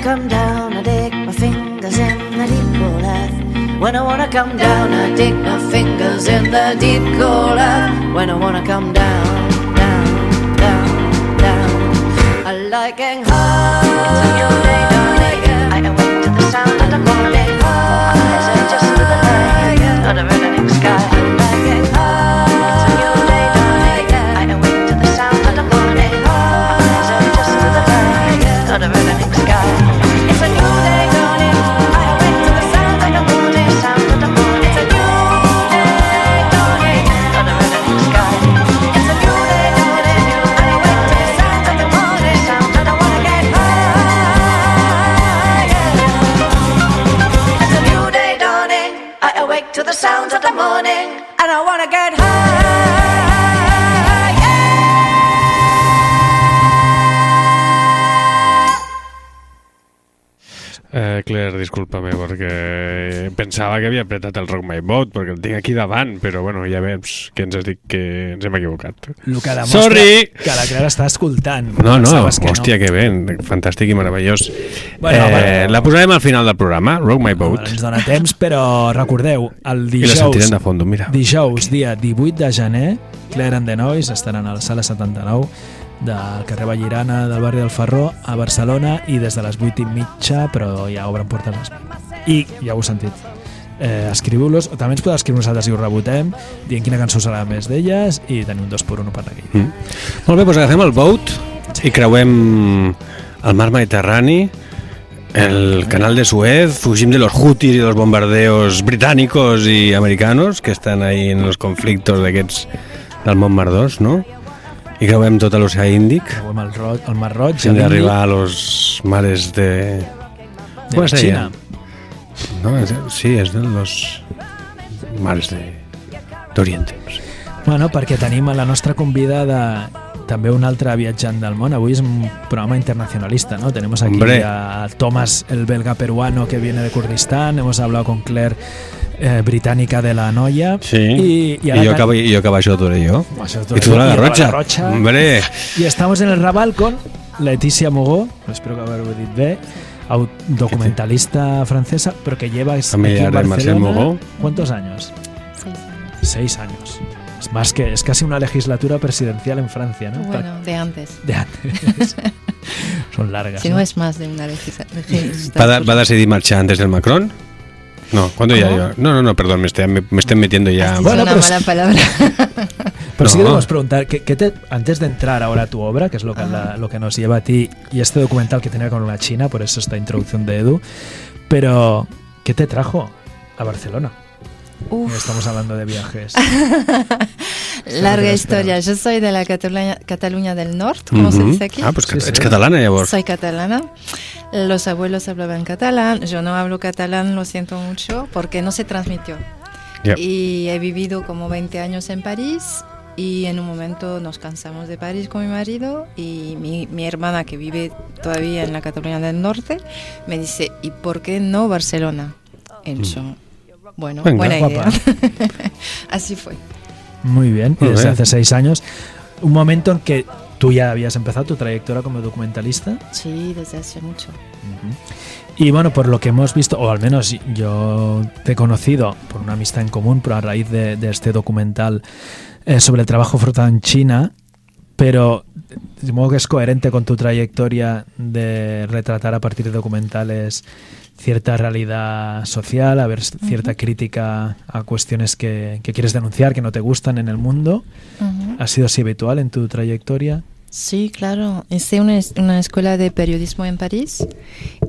Speaker 5: Come down, I dig my fingers in the deep hole earth. When I wanna come down, I dig my fingers in the deep cold earth. When I wanna come down, down, down, down. I like getting high.
Speaker 2: Eh, Claire, discúlpame, perquè pensava que havia apretat el Rock My Boat, perquè el tinc aquí davant, però bueno, ja veus que ens has dit que ens hem equivocat.
Speaker 3: El que demostra
Speaker 2: Sorry!
Speaker 3: que la Clara està escoltant.
Speaker 2: No, no,
Speaker 3: que
Speaker 2: hòstia, que bé, fantàstic i meravellós.
Speaker 3: Bueno,
Speaker 2: eh,
Speaker 3: bueno.
Speaker 2: la posarem al final del programa, Rock My
Speaker 3: Bueno,
Speaker 2: Boat,
Speaker 3: ens dona temps, però recordeu, el
Speaker 2: i la
Speaker 3: dijous,
Speaker 2: sentirem de fons, mira.
Speaker 3: dijous, dia 18 de gener, Claire and the Noise estaran a la sala 79 del carrer Vallirana del barri del Ferró a Barcelona i des de les 8 i mitja però ja obren portes les i ja ho heu sentit eh, escriviu-los, o també ens podeu escriure nosaltres i ho rebotem, dient quina cançó serà més d'elles i tenir un 2 per 1 per aquí
Speaker 2: Mm. Molt bé, doncs agafem el boat i creuem el mar Mediterrani, el canal de Suez, fugim de los Houthis i los bombardeos británicos y americanos que estan ahí en los conflictos d'aquests del Mont Mardós, no? I creuem tot l'oceà Índic
Speaker 3: creuem el, ro el Mar Roig
Speaker 2: fins
Speaker 3: l'Índic,
Speaker 2: a los mares de...
Speaker 3: de
Speaker 2: com
Speaker 3: la
Speaker 2: es deia?
Speaker 3: Xina
Speaker 2: No, és- sí, és de los mares de d'Oriente. Sé.
Speaker 3: Bueno, perquè tenim a la nostra convidada també un altre viatjant del món. Avui és un programa internacionalista, ¿no? Tenemos aquí
Speaker 2: Hombre.
Speaker 3: a Thomas, el belga peruano que viene de Kurdistán. Hemos hablado con Claire, eh, británica de la Noia.
Speaker 2: Sí,
Speaker 3: I,
Speaker 2: i,
Speaker 3: ara
Speaker 2: jo,
Speaker 3: que-
Speaker 2: que, i jo que jo. I tu de la
Speaker 3: I
Speaker 2: Garrotxa. Hombre,
Speaker 3: Y estamos en el Raval con Leticia Mogó, espero que haberlo dit bé, documentalista francesa, pero que lleva aquí en Barcelona,
Speaker 2: Mogó.
Speaker 3: ¿Cuántos años?
Speaker 7: Seis años.
Speaker 3: Seis años. Es más que es casi una legislatura presidencial en Francia, ¿no?
Speaker 7: Bueno, de antes.
Speaker 3: De antes. Son largas.
Speaker 7: Si
Speaker 3: ¿no?
Speaker 7: no es más de una
Speaker 2: va,
Speaker 7: legislatura.
Speaker 2: de- va decidir marxar antes del Macron? No, ¿cuándo ya? Yo- No, no, no, perdón, me estoy, me, me estoy metiendo ya.
Speaker 7: Has
Speaker 3: Bueno,
Speaker 7: una
Speaker 3: pero-
Speaker 7: mala palabra.
Speaker 3: Pero sí que
Speaker 2: No.
Speaker 3: debemos preguntar, ¿qué, qué te, antes de entrar ahora a tu obra, que es lo que, la- lo que nos lleva a ti, y este documental que tenía con la China, por eso esta introducción de Edu, pero ¿qué te trajo a Barcelona?
Speaker 7: Uf,
Speaker 3: Estamos hablando de viajes.
Speaker 7: larga historia. Yo soy de la Cataluña, Cataluña del Norte, como se
Speaker 2: Mhm.
Speaker 7: dice aquí.
Speaker 2: Ah, pues
Speaker 3: Sí, sí.
Speaker 2: ets catalana, llavors.
Speaker 7: Soy catalana. Los abuelos hablaban catalán. Yo no hablo catalán, lo siento mucho, porque no se transmitió.
Speaker 2: Yep.
Speaker 7: Y he vivido como 20 años en París y en un momento nos cansamos de París con mi marido y mi, mi hermana que vive todavía en la Cataluña del Norte me dice, ¿y por qué no Barcelona? En yo, bueno,
Speaker 2: Venga,
Speaker 7: buena idea. Así fue.
Speaker 3: Muy bien, y desde
Speaker 2: bien.
Speaker 3: hace seis años. Un momento en que tú ya habías empezado tu trayectoria como documentalista.
Speaker 7: Sí, desde hace mucho.
Speaker 3: Y bueno, por lo que hemos visto, o al menos yo te he conocido por una amistad en común, pero a raíz de, de este documental eh, sobre el trabajo forzado en China, pero de modo que es coherente con tu trayectoria de retratar a partir de documentales cierta realidad social, a ver cierta crítica a cuestiones que, que quieres denunciar, que no te gustan en el mundo.
Speaker 7: Ujú.
Speaker 3: ¿Ha sido así habitual en tu trayectoria?
Speaker 7: Sí, claro. Hice una, una escuela de periodismo en París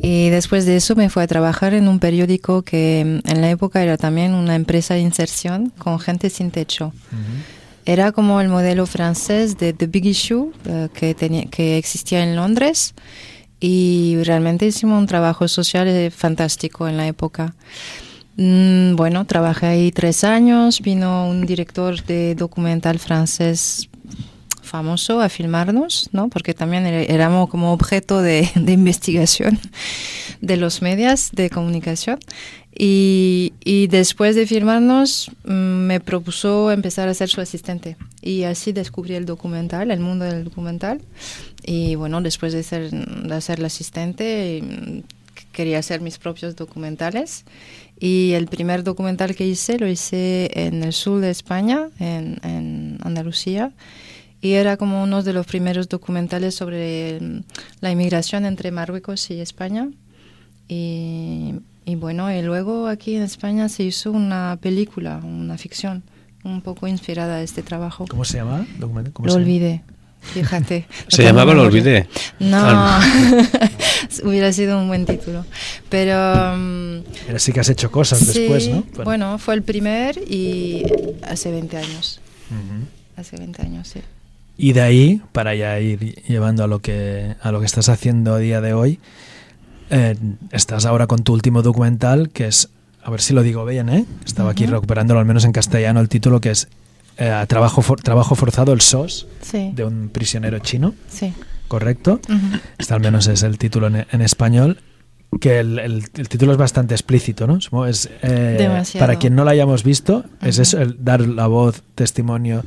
Speaker 7: y después de eso me fui a trabajar en un periódico que mm, en la época era también una empresa de inserción con gente sin techo. Era como el modelo francés de The Big Issue eh, que, tenía, que existía en Londres y realmente hicimos un trabajo social eh, fantástico en la época. Mm, bueno, trabajé ahí tres años, vino un director de documental francés famoso a filmarnos, ¿no? Porque también éramos como objeto de, de investigación de los medios de comunicación. Y, y después de filmarnos, mm, me propuso empezar a ser su asistente. Y así descubrí el documental, el mundo del documental. Y bueno, después de ser, de ser la asistente, mm, que quería hacer mis propios documentales. Y el primer documental que hice lo hice en el sur de España, en, en Andalucía. Y era como uno de los primeros documentales sobre mm, la inmigración entre Marruecos y España. Y, y bueno, y luego aquí en España se hizo una película, una ficción, un poco inspirada de este trabajo.
Speaker 3: ¿Cómo se llama? Documento- ¿Cómo
Speaker 7: Lo
Speaker 3: se llama?
Speaker 7: olvidé, fíjate. No
Speaker 2: Se llamaba Lo olvidé.
Speaker 7: No,
Speaker 2: Ah,
Speaker 7: hubiera sido un buen título. Pero mm,
Speaker 3: Pero sí que has hecho cosas
Speaker 7: sí,
Speaker 3: después, ¿no?
Speaker 7: bueno, fue el primer y hace 20 años. Hace 20 años, sí.
Speaker 3: Y de ahí, para ya ir llevando a lo que, a lo que estás haciendo a día de hoy, eh, estás ahora con tu último documental, que es, a ver si lo digo bien, ¿eh? Estaba aquí
Speaker 7: Ujú.
Speaker 3: recuperándolo al menos en castellano, el título que es eh, Trabajo, for- Trabajo forzado, el SOS,
Speaker 7: Sí,
Speaker 3: de un prisionero chino,
Speaker 7: sí.
Speaker 3: ¿correcto?
Speaker 7: Ujú.
Speaker 3: Este al menos es el título en, en español. Que el, el- el título es bastante explícito, ¿no? Es, eh, para quien no lo hayamos visto, es eso, el dar la voz, testimonio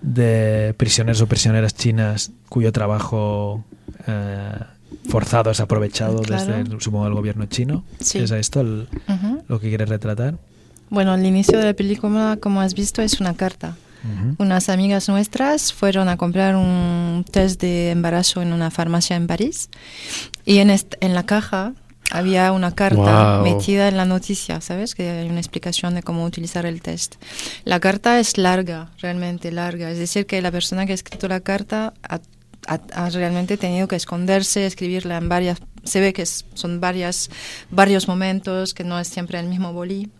Speaker 3: de prisioneros o prisioneras chinas cuyo trabajo eh, forzado es aprovechado
Speaker 7: Claro.
Speaker 3: desde, el, supongo, el gobierno chino.
Speaker 7: Sí.
Speaker 3: ¿Es esto el-
Speaker 7: Ujú.
Speaker 3: lo que quieres retratar?
Speaker 7: Bueno, el inicio de la película, como has visto, es una carta.
Speaker 3: Ujú.
Speaker 7: Unas amigas nuestras fueron a comprar un test de embarazo en una farmacia en París y en, en la caja había una carta
Speaker 2: Guau.
Speaker 7: metida en la noticia, ¿sabes? Que hay una explicación de cómo utilizar el test. La carta es larga, realmente larga. Es decir, que la persona que ha escrito la carta ha, ha- ha realmente tenido que esconderse, escribirla en varias... Se ve que son varias, varios momentos, que no es siempre el mismo bolí.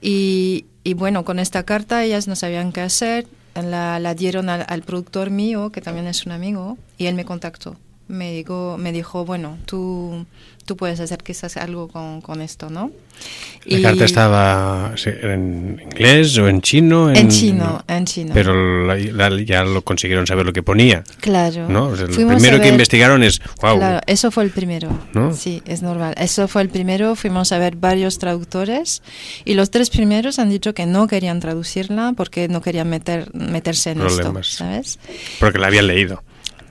Speaker 7: Y, bueno, con esta carta ellas no sabían qué hacer, la, dieron al, productor mío, que también es un amigo, y él me contactó. Me dijo, me dijo bueno, tú, tú puedes hacer quizás algo con, con esto, ¿no?
Speaker 2: La
Speaker 7: Y-
Speaker 2: carta estaba en inglés o en chino.
Speaker 7: En chino, en chino.
Speaker 2: Pero la- la- ya lo consiguieron saber lo que ponía.
Speaker 7: Claro.
Speaker 2: ¿no? O sea, lo primero que investigaron es, wow,
Speaker 7: Claro, eso fue el primero.
Speaker 2: ¿No?
Speaker 7: Sí, es normal. Eso fue el primero. Fuimos a ver varios traductores y los tres primeros han dicho que no querían traducirla porque no querían meter, meterse en
Speaker 2: Problemas.
Speaker 7: esto, ¿sabes?
Speaker 2: porque la habían leído.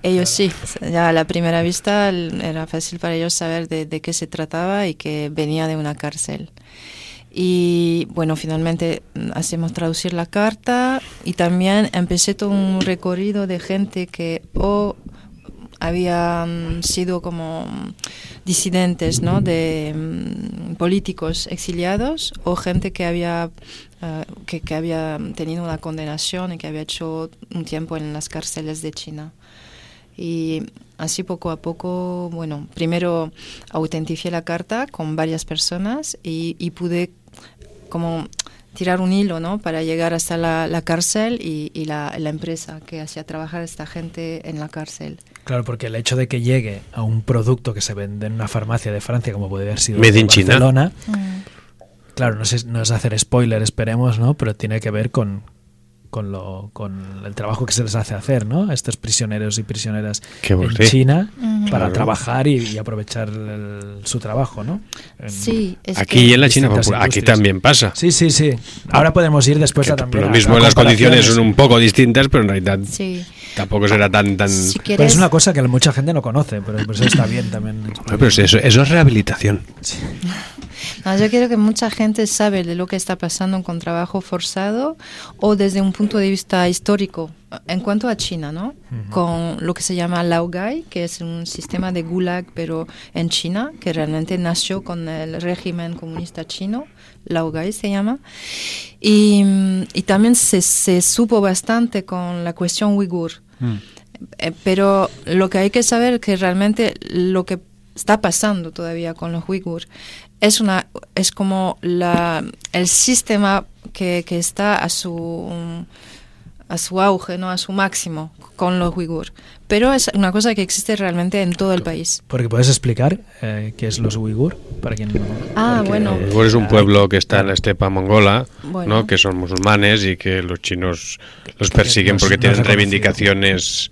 Speaker 7: Ellos sí, ya a la primera vista era fácil para ellos saber de, de qué se trataba y que venía de una cárcel. Y bueno, finalmente mm, hacemos traducir la carta y también empecé todo un recorrido de gente que o habían sido como mm, disidentes, ¿no? De mm, políticos exiliados o gente que había eh, que, que había tenido una condenación y que había hecho un tiempo en las cárceles de China. Y así poco a poco, bueno, primero autentifié la carta con varias personas y, y pude como tirar un hilo, ¿no? Para llegar hasta la, la cárcel y, y la, la empresa que hacía trabajar a esta gente en la cárcel.
Speaker 3: Claro, porque el hecho de que llegue a un producto que se vende en una farmacia de Francia, como puede haber sido
Speaker 2: China.
Speaker 3: Barcelona, claro, no, sé, no es hacer spoiler, esperemos, ¿no? Pero tiene que ver con, con, lo, con el trabajo que se les hace hacer, ¿no? A estos prisioneros y prisioneras en. China para
Speaker 2: Claro.
Speaker 3: trabajar y, y aprovechar el- su trabajo, ¿no? En-
Speaker 7: Sí, es
Speaker 2: Aquí
Speaker 7: que-
Speaker 2: y en la China, pues, aquí también pasa.
Speaker 3: Sí, sí, sí. Ahora podemos ir después
Speaker 2: Que
Speaker 3: a también
Speaker 2: lo
Speaker 3: a-
Speaker 2: mismo
Speaker 3: a
Speaker 2: las condiciones son un poco distintas, pero en realidad
Speaker 7: Sí.
Speaker 2: Tampoco será tan... tan...
Speaker 7: Si
Speaker 3: Pero
Speaker 7: quieres,
Speaker 3: es una cosa que mucha gente no conoce, pero por eso está bien también.
Speaker 2: Bueno, pero eso, eso es rehabilitación.
Speaker 7: No, yo quiero que mucha gente sabe de lo que está pasando con trabajo forzado o desde un punto de vista histórico. En cuanto a China, ¿no? Con lo que se llama Laogai, que es un sistema de gulag, pero en China, que realmente nació con el régimen comunista chino, Laogai se llama. Y, y también se, se supo bastante con la cuestión uigur. Eh, pero lo que hay que saber es que realmente lo que está pasando todavía con los uigur es una es como el sistema que, que está a su a su auge, no a su máximo con los uigur. Pero es una cosa que existe realmente en todo el país.
Speaker 3: Porque puedes explicar eh, qué es los uigur para quien no.
Speaker 7: Ah, bueno.
Speaker 2: Uigur es un pueblo que está en la estepa mongola,
Speaker 7: Bueno.
Speaker 2: ¿no? que son musulmanes y que los chinos los persiguen porque tienen reivindicaciones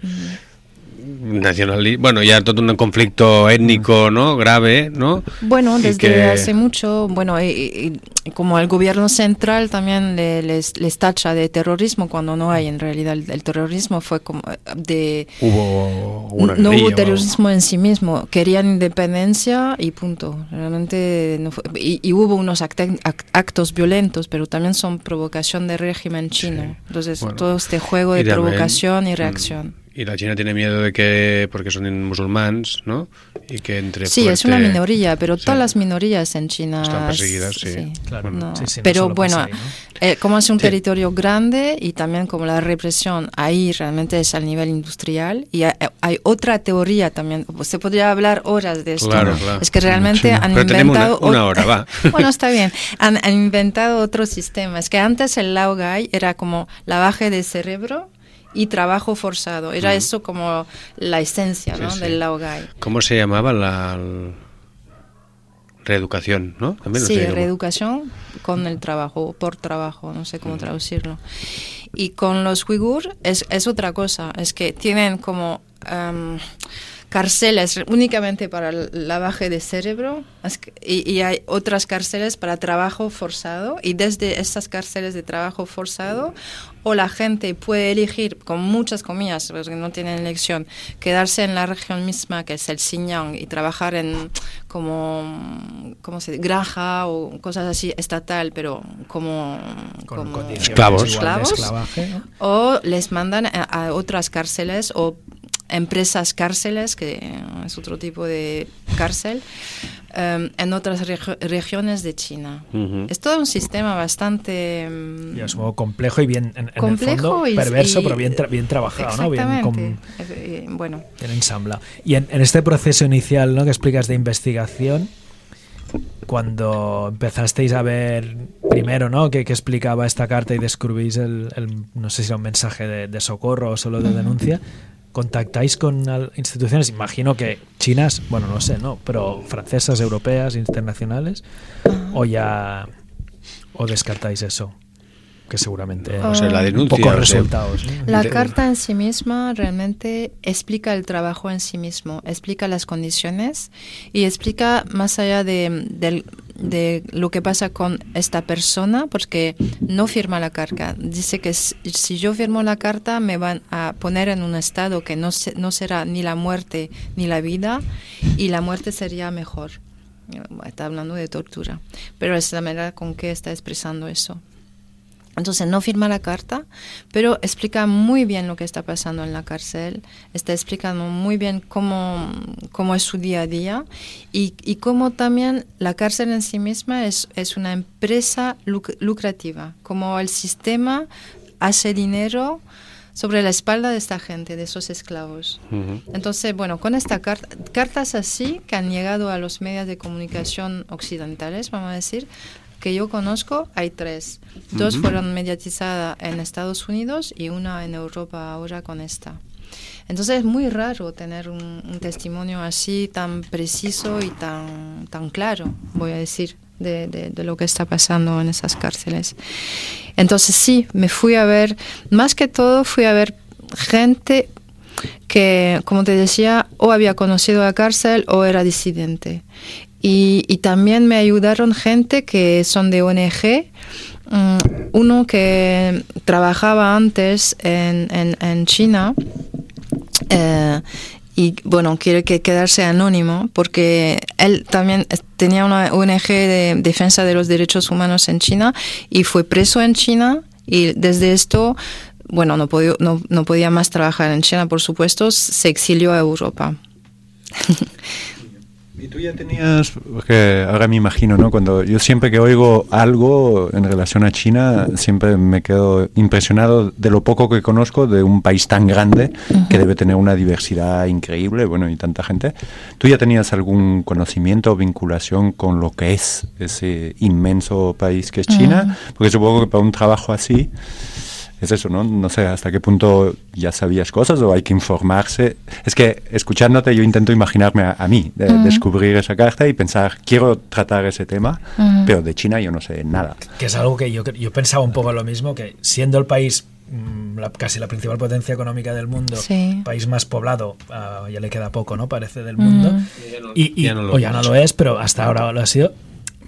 Speaker 2: Bueno, ha tot un conflicto étnico, ¿no? Grave, ¿no?
Speaker 7: Bueno, desde
Speaker 2: que-
Speaker 7: hace mucho, bueno, y, y- y como el gobierno central también le- les, les tacha de terrorismo cuando no hay en realidad el, el terrorismo fue como eh, de
Speaker 2: Hubo una
Speaker 7: no hubo
Speaker 2: o
Speaker 7: terrorismo en sí mismo, querían independencia y punto. Realmente no fue- y, y hubo unos acte- ac- actos violentos, pero también son provocación de régimen chino. Entonces
Speaker 2: Bueno.
Speaker 7: todo este juego de
Speaker 2: también,
Speaker 7: provocación y
Speaker 2: mm,
Speaker 7: reacción.
Speaker 2: Y la China tiene miedo de que, porque son musulmanes, ¿no? Y que entre
Speaker 7: Sí, es una
Speaker 2: fuerte-
Speaker 7: minoría, pero
Speaker 2: Sí.
Speaker 7: todas las minorías en China
Speaker 2: Están perseguidas, sí.
Speaker 3: Claro.
Speaker 7: no.
Speaker 3: Sí, sí, no
Speaker 7: pero bueno,
Speaker 3: ahí, ¿no?
Speaker 7: eh, como es un
Speaker 2: Sí.
Speaker 7: territorio grande y también como la represión ahí realmente es al nivel industrial y hay, hay otra teoría también, pues, se podría hablar horas de esto.
Speaker 2: Claro, claro.
Speaker 7: Es que realmente
Speaker 4: Sí.
Speaker 7: han
Speaker 2: Pero tenemos una-
Speaker 7: inventado...
Speaker 2: una
Speaker 7: ot-
Speaker 2: hora, va.
Speaker 7: bueno, está bien. Han, han inventado otro sistema. Es que antes el Laogai era como lavaje de cerebro y trabajo forzado. Era eso como la esencia ¿no?
Speaker 2: sí.
Speaker 7: del Laogai.
Speaker 2: ¿Cómo se llamaba la reeducación, no? También
Speaker 7: Sí, reeducación con el trabajo, por trabajo, no sé cómo traducirlo. Y con los uigur es, es otra cosa, es que tienen como em, cárceles únicamente para el lavaje de cerebro y, y hay otras cárceles para trabajo forzado y desde estas cárceles de trabajo forzado o la gente puede elegir con muchas comillas porque no tienen elección quedarse en la región misma que es el Xinjiang y trabajar en como cómo se dice? granja o cosas así estatal pero como,
Speaker 3: Con
Speaker 7: como
Speaker 2: Esclavos.
Speaker 7: Esclavos.
Speaker 3: esclavaje, ¿no?
Speaker 7: o les mandan a, a otras cárceles o empresas cárceles, que es otro tipo de cárcel, em, en otras regi- regiones de China. Es todo un sistema bastante...
Speaker 3: Y es algo complejo y bien, en, en
Speaker 7: Complejo
Speaker 3: el fondo,
Speaker 7: y-
Speaker 3: perverso,
Speaker 7: y-
Speaker 3: pero bien, tra- bien trabajado, ¿no? Bien,
Speaker 7: Exactamente. Eh, bueno,
Speaker 3: bien ensamblado. Y en, en este proceso inicial ¿no? que explicas de investigación, cuando empezasteis a ver primero ¿no? que, que explicaba esta carta y descubrís el, el- no sé si era un mensaje de, de socorro o solo de denuncia, ¿contactáis con instituciones, imagino que chinas, bueno, no sé, ¿no? Pero francesas, europeas, internacionales, o ya o descartáis eso? Que seguramente
Speaker 2: O sea, la denuncia.
Speaker 3: pocos
Speaker 2: o sea,
Speaker 3: resultados. ¿no?
Speaker 7: La carta en sí misma realmente explica el trabajo en sí mismo, explica las condiciones y explica más allá de, del- de lo que pasa con esta persona, porque no firma la carta. Dice que si yo firmo la carta me van a poner en un estado que no, se- no será ni la muerte ni la vida y la muerte sería mejor. Está hablando de tortura, pero es la manera con que está expresando eso. Entonces no firma la carta, pero explica muy bien lo que está pasando en la cárcel, está explicando muy bien cómo, cómo es su día a día y, y cómo también la cárcel en sí misma es, es una empresa luc- lucrativa, como el sistema hace dinero sobre la espalda de esta gente, de esos esclavos. Entonces, bueno, con esta carta, cartas así que han llegado a los medios de comunicación occidentales, vamos a decir, que yo conozco, hay tres. Dos fueron mediatizadas en Estados Unidos y una en Europa ahora con esta. Entonces es muy raro tener un, un testimonio así tan preciso y tan, tan claro, voy a decir, de, de- de lo que está pasando en esas cárceles. Entonces sí, me fui a ver, más que todo fui a ver gente que, como te decía, o había conocido la cárcel o era disidente. Y, también me ayudaron gente que son de ONG. Mm, uno que trabajaba antes en, en, China eh, y bueno, quiere que quedarse anónimo porque él también tenía una ONG de defensa de los derechos humanos en China y fue preso en China y desde esto, bueno, no, podía- no, no podía más trabajar en China, por supuesto, se exilió a Europa.
Speaker 4: Y tú ya tenías, porque ahora me imagino, ¿no? Cuando yo siempre que oigo algo en relación a China, siempre me quedo impresionado de lo poco que conozco de un país tan grande que debe tener una diversidad increíble, bueno, y tanta gente. ¿Tú ya tenías algún conocimiento o vinculación con lo que es ese inmenso país que es China? Porque supongo que para un trabajo así es eso, ¿no? No sé hasta qué punto ya sabías cosas o hay que informarse. Es que escuchándote yo intento imaginarme a, a mí, de descubrir esa carta y pensar, quiero tratar ese tema, pero de China yo no sé nada.
Speaker 3: Que es algo que yo, yo pensaba un poco lo mismo, que siendo el país mm, la- casi la principal potencia económica del mundo,
Speaker 7: Sí.
Speaker 3: país más poblado, ah, ya le queda poco, ¿no? Parece del mundo.
Speaker 7: Mm.
Speaker 3: Y, y-
Speaker 2: ya no lo
Speaker 3: o ya no lo es, pero hasta ahora lo ha sido.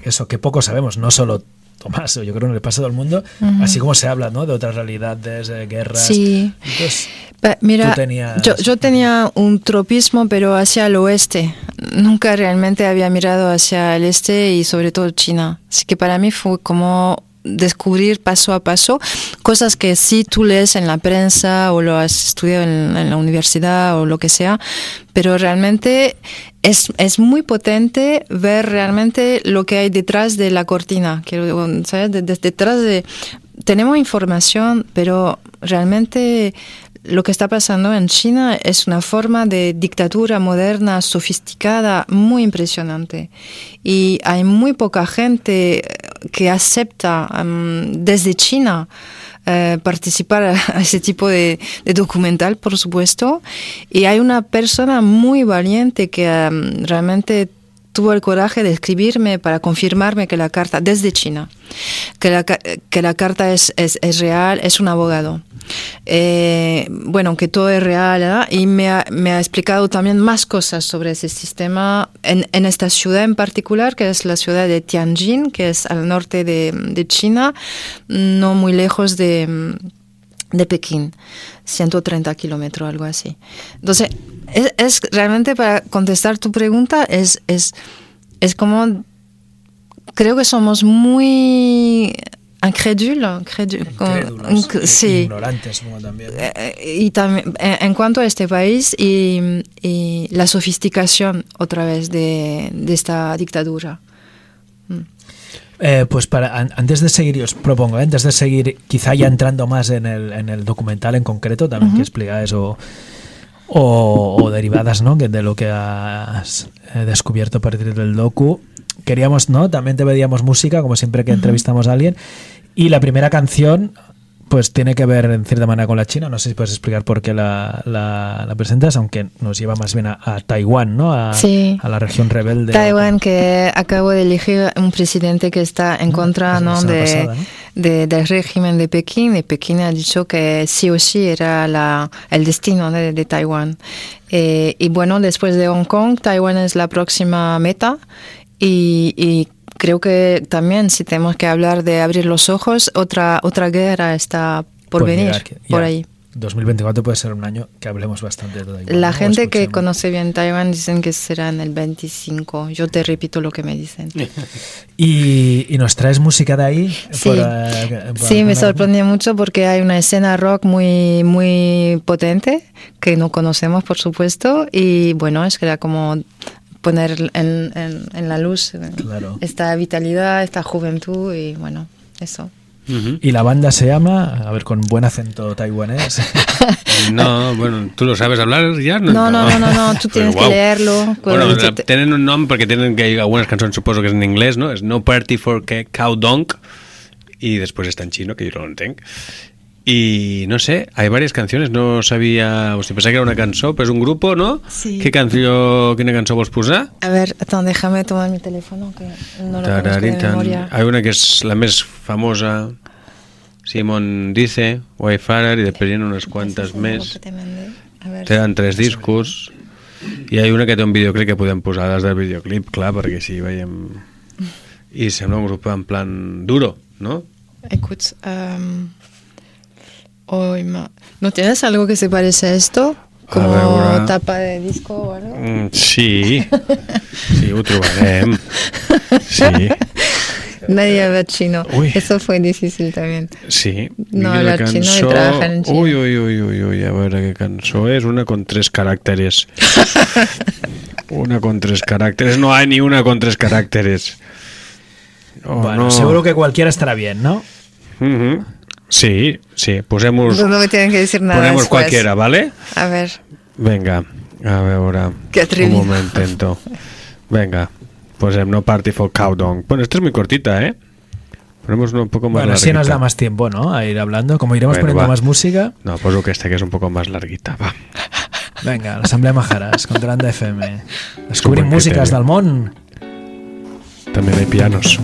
Speaker 3: Eso que poco sabemos, no solo Tomás, yo creo que le pasa a todo el mundo, así como se habla, ¿no? De otras realidades, de guerras.
Speaker 7: Sí.
Speaker 3: Entonces,
Speaker 7: Pa- Mira,
Speaker 3: tenías-
Speaker 7: yo, yo tenía un tropismo, pero hacia el oeste. Nunca realmente había mirado hacia el este y sobre todo China. Así que para mí fue como descubrir paso a paso cosas que sí tú lees en la prensa o lo has estudiado en, la universidad o lo que sea, pero realmente es, es muy potente ver realmente lo que hay detrás de la cortina, que, ¿sabes? De- de- detrás de... Tenemos información, pero realmente lo que está pasando en China es una forma de dictadura moderna, sofisticada, muy impresionante. Y hay muy poca gente que acepta em, desde China eh, participar a, ese tipo de, de documental, por supuesto. Y hay una persona muy valiente que em, realmente tuvo el coraje de escribirme para confirmarme que la carta, desde China, que la, que la carta es, es, es real, es un abogado. Eh, bueno, que todo es real, ¿verdad? y me ha, me ha explicado también más cosas sobre ese sistema en, en esta ciudad en particular, que es la ciudad de Tianjin, que es al norte de, de China, no muy lejos de, de Pekín, 130 kilómetros, algo así. Entonces, es, es realmente para contestar tu pregunta, es, es, es como, creo que somos muy incrédulos,
Speaker 3: incrédulos,
Speaker 7: inc-
Speaker 3: i-
Speaker 7: sí.
Speaker 3: ignorantes como también. ¿no?
Speaker 7: Eh, y también en cuanto a este país y, y la sofisticación otra vez de, de esta dictadura.
Speaker 3: Eh, pues para an- antes de seguir, os propongo, ¿eh? antes de seguir, quizá ya entrando más en el, en el documental en concreto, también que explicáis o, o, o derivadas, ¿no? Que de lo que has eh, descubierto a partir del docu. Queríamos, ¿no? También te pedíamos música, como siempre que entrevistamos a alguien. Y la primera canción, pues tiene que ver en cierta manera con la China. No sé si puedes explicar por qué la, la, la presentas, aunque nos lleva más bien a, a Taiwán, ¿no? A,
Speaker 7: Sí.
Speaker 3: a la región rebelde.
Speaker 7: Taiwán, que acabo de elegir un presidente que está en contra
Speaker 3: es la
Speaker 7: ¿no?
Speaker 3: semana
Speaker 7: de,
Speaker 3: pasada, ¿no?
Speaker 7: de- del régimen de Pekín y Pekín ha dicho que sí o sí era la, el destino de, de Taiwán. Eh, y bueno, después de Hong Kong, Taiwán es la próxima meta y, y creo que también si tenemos que hablar de abrir los ojos, otra, otra guerra está por
Speaker 3: Puede
Speaker 7: venir
Speaker 3: que-
Speaker 7: por ahí.
Speaker 3: 2024 puede ser un año que hablemos bastante de Taiwán.
Speaker 7: La gente que conoce bien Taiwán dicen que será en el 25. Yo te repito lo que me dicen.
Speaker 3: ¿Y, y nos traes música de ahí?
Speaker 7: Sí.
Speaker 3: Por, eh, por
Speaker 7: Sí, me sorprendió mucho porque hay una escena rock muy, muy potente que no conocemos, por supuesto, y bueno, es que era como poner en, en- en la luz
Speaker 3: Claro.
Speaker 7: esta vitalidad, esta juventud y bueno, eso.
Speaker 2: Ujú.
Speaker 3: Y la banda se llama, a ver, con buen acento taiwanés.
Speaker 2: No, bueno, ¿tú lo sabes hablar ya?
Speaker 7: No, no, no, no, no, tú
Speaker 2: Però,
Speaker 7: tienes que
Speaker 2: uau.
Speaker 7: leerlo.
Speaker 2: Bueno,
Speaker 7: Te-
Speaker 2: tenen un nom perquè tenen que algunes cançons suposo que és en anglès, no? És No Party for Cow Donk y después está en chino, que yo no lo entenc. Y no sé, hay varias canciones, no sabía, o sigui, pensava que era una cançó, però és un grupo, no?
Speaker 7: Sí.
Speaker 2: Què canció, quina cançó vols posar?
Speaker 7: A ver, attends, déjame tomar mi teléfono que no lo conozco de memoria.
Speaker 2: Hay una que és la més famosa, Simon Dice, Wayfarer, i després hi ha unes quantes
Speaker 7: es
Speaker 2: més. Tenen tres discos i hi ha una que té un videoclip que podem posar les del videoclip, clar, perquè així veiem... I sembla un grup en plan duro, ¿no?
Speaker 7: Écoute, euh, ma- ¿no tienes algo que se parece a esto? Como
Speaker 2: ver,
Speaker 7: tapa de disco o algo.
Speaker 2: Mm, sí, sí, ho trobarem. Sí,
Speaker 7: Nadie habla chino.
Speaker 2: Uy.
Speaker 7: Eso fue difícil también.
Speaker 2: sí.
Speaker 7: No
Speaker 2: Mira la
Speaker 7: hablar chino y trabajar en China.
Speaker 2: Ui, ui, ui, ui, ui, a veure què cançó és. Una con tres caràcteres. una con tres caràcteres. No hay ni una con tres caràcteres. Oh,
Speaker 3: bueno,
Speaker 2: no.
Speaker 3: seguro que cualquiera estará bien, ¿no?
Speaker 2: Sí, sí, posemos,
Speaker 7: No me tienen que decir nada
Speaker 2: ponemos
Speaker 7: después.
Speaker 2: cualquiera, ¿vale?
Speaker 7: A ver,
Speaker 2: Venga, a veure.
Speaker 7: Qué atrevido.
Speaker 2: Un momentento. Venga, posem No Party for Cowdong. Bueno, esta es muy cortita, ¿eh? Ponemos una un poco más
Speaker 3: Bueno, así nos da más tiempo, ¿no? A ir hablando. Como iremos
Speaker 2: Bueno,
Speaker 3: poniendo
Speaker 2: va.
Speaker 3: más música,
Speaker 2: No, poso que esta que es un poco más larguita, va.
Speaker 3: venga, l'Assemblea Majaras, contra l'Anda FM. Descobrim músiques del món.
Speaker 2: También hay pianos.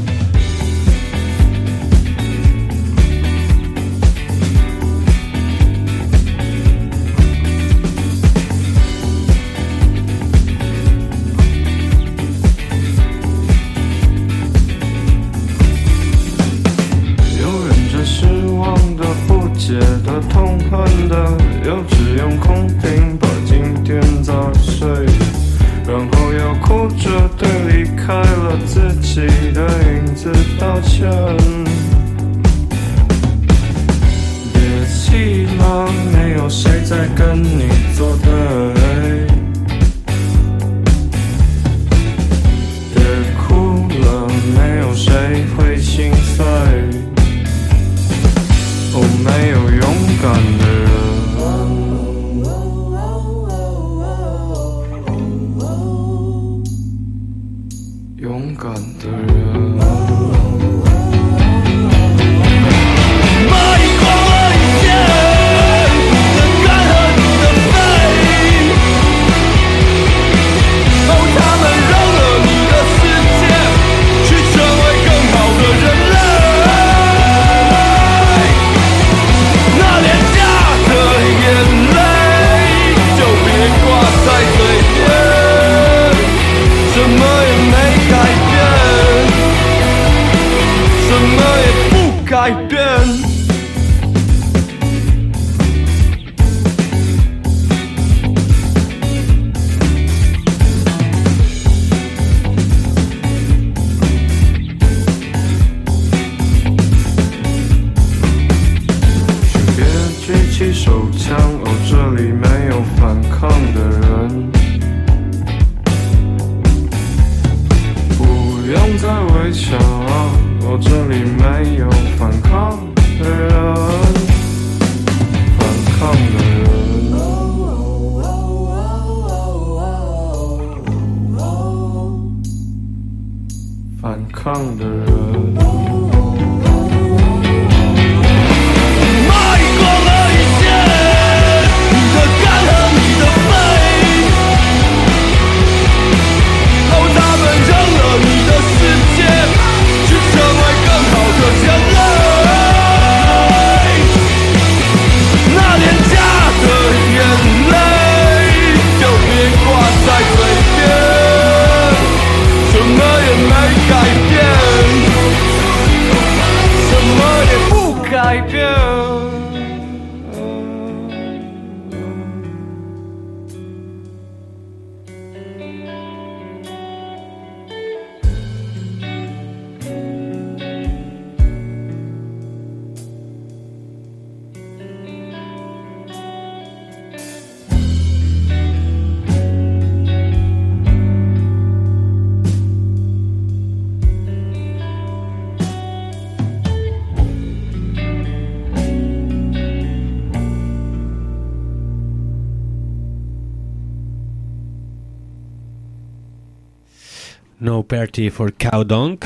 Speaker 2: Party for Cow Dong.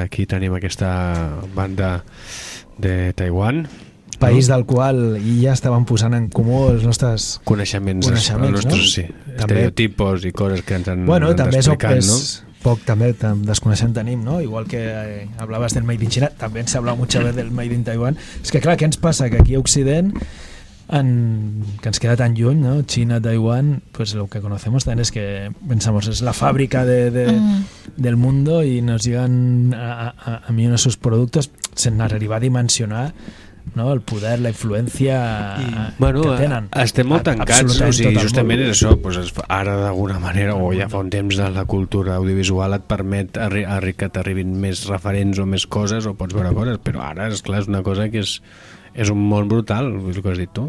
Speaker 2: Aquí tenim aquesta banda de Taiwan.
Speaker 3: País del qual ja estaven posant en comú els nostres...
Speaker 2: Coneixements,
Speaker 3: Coneixements,
Speaker 2: els nostres,
Speaker 3: no?
Speaker 2: sí,
Speaker 3: També-
Speaker 2: estereotipos i coses que ens han,
Speaker 3: Bueno,
Speaker 2: han
Speaker 3: també
Speaker 2: explicat,
Speaker 3: és
Speaker 2: no?
Speaker 3: poc també tam- desconeixent tenim, ¿no? Igual que eh, hablabas del Made in China, también se ha hablado muchas veces del Made in Taiwan. És que clar, què ens passa? Que aquí a Occident en, que ens queda tan lluny, ¿no? China, Taiwán, pues lo que conocemos también es que pensamos es la fábrica de, de-
Speaker 7: Mm.
Speaker 3: del mundo y nos llegan a, a, a mí uno de sus productos sin arribar a dimensionar no? el poder, la influència
Speaker 2: Bueno,
Speaker 3: que tenen.
Speaker 2: estem molt tancats, o sigui, justament és això, doncs es fa- ara d'alguna manera, o ja fa un temps de la cultura audiovisual et permet arri arri que t'arribin més referents o més coses, o pots veure coses, però ara, és clar és una cosa que és, és un món brutal, és el que has dit tu.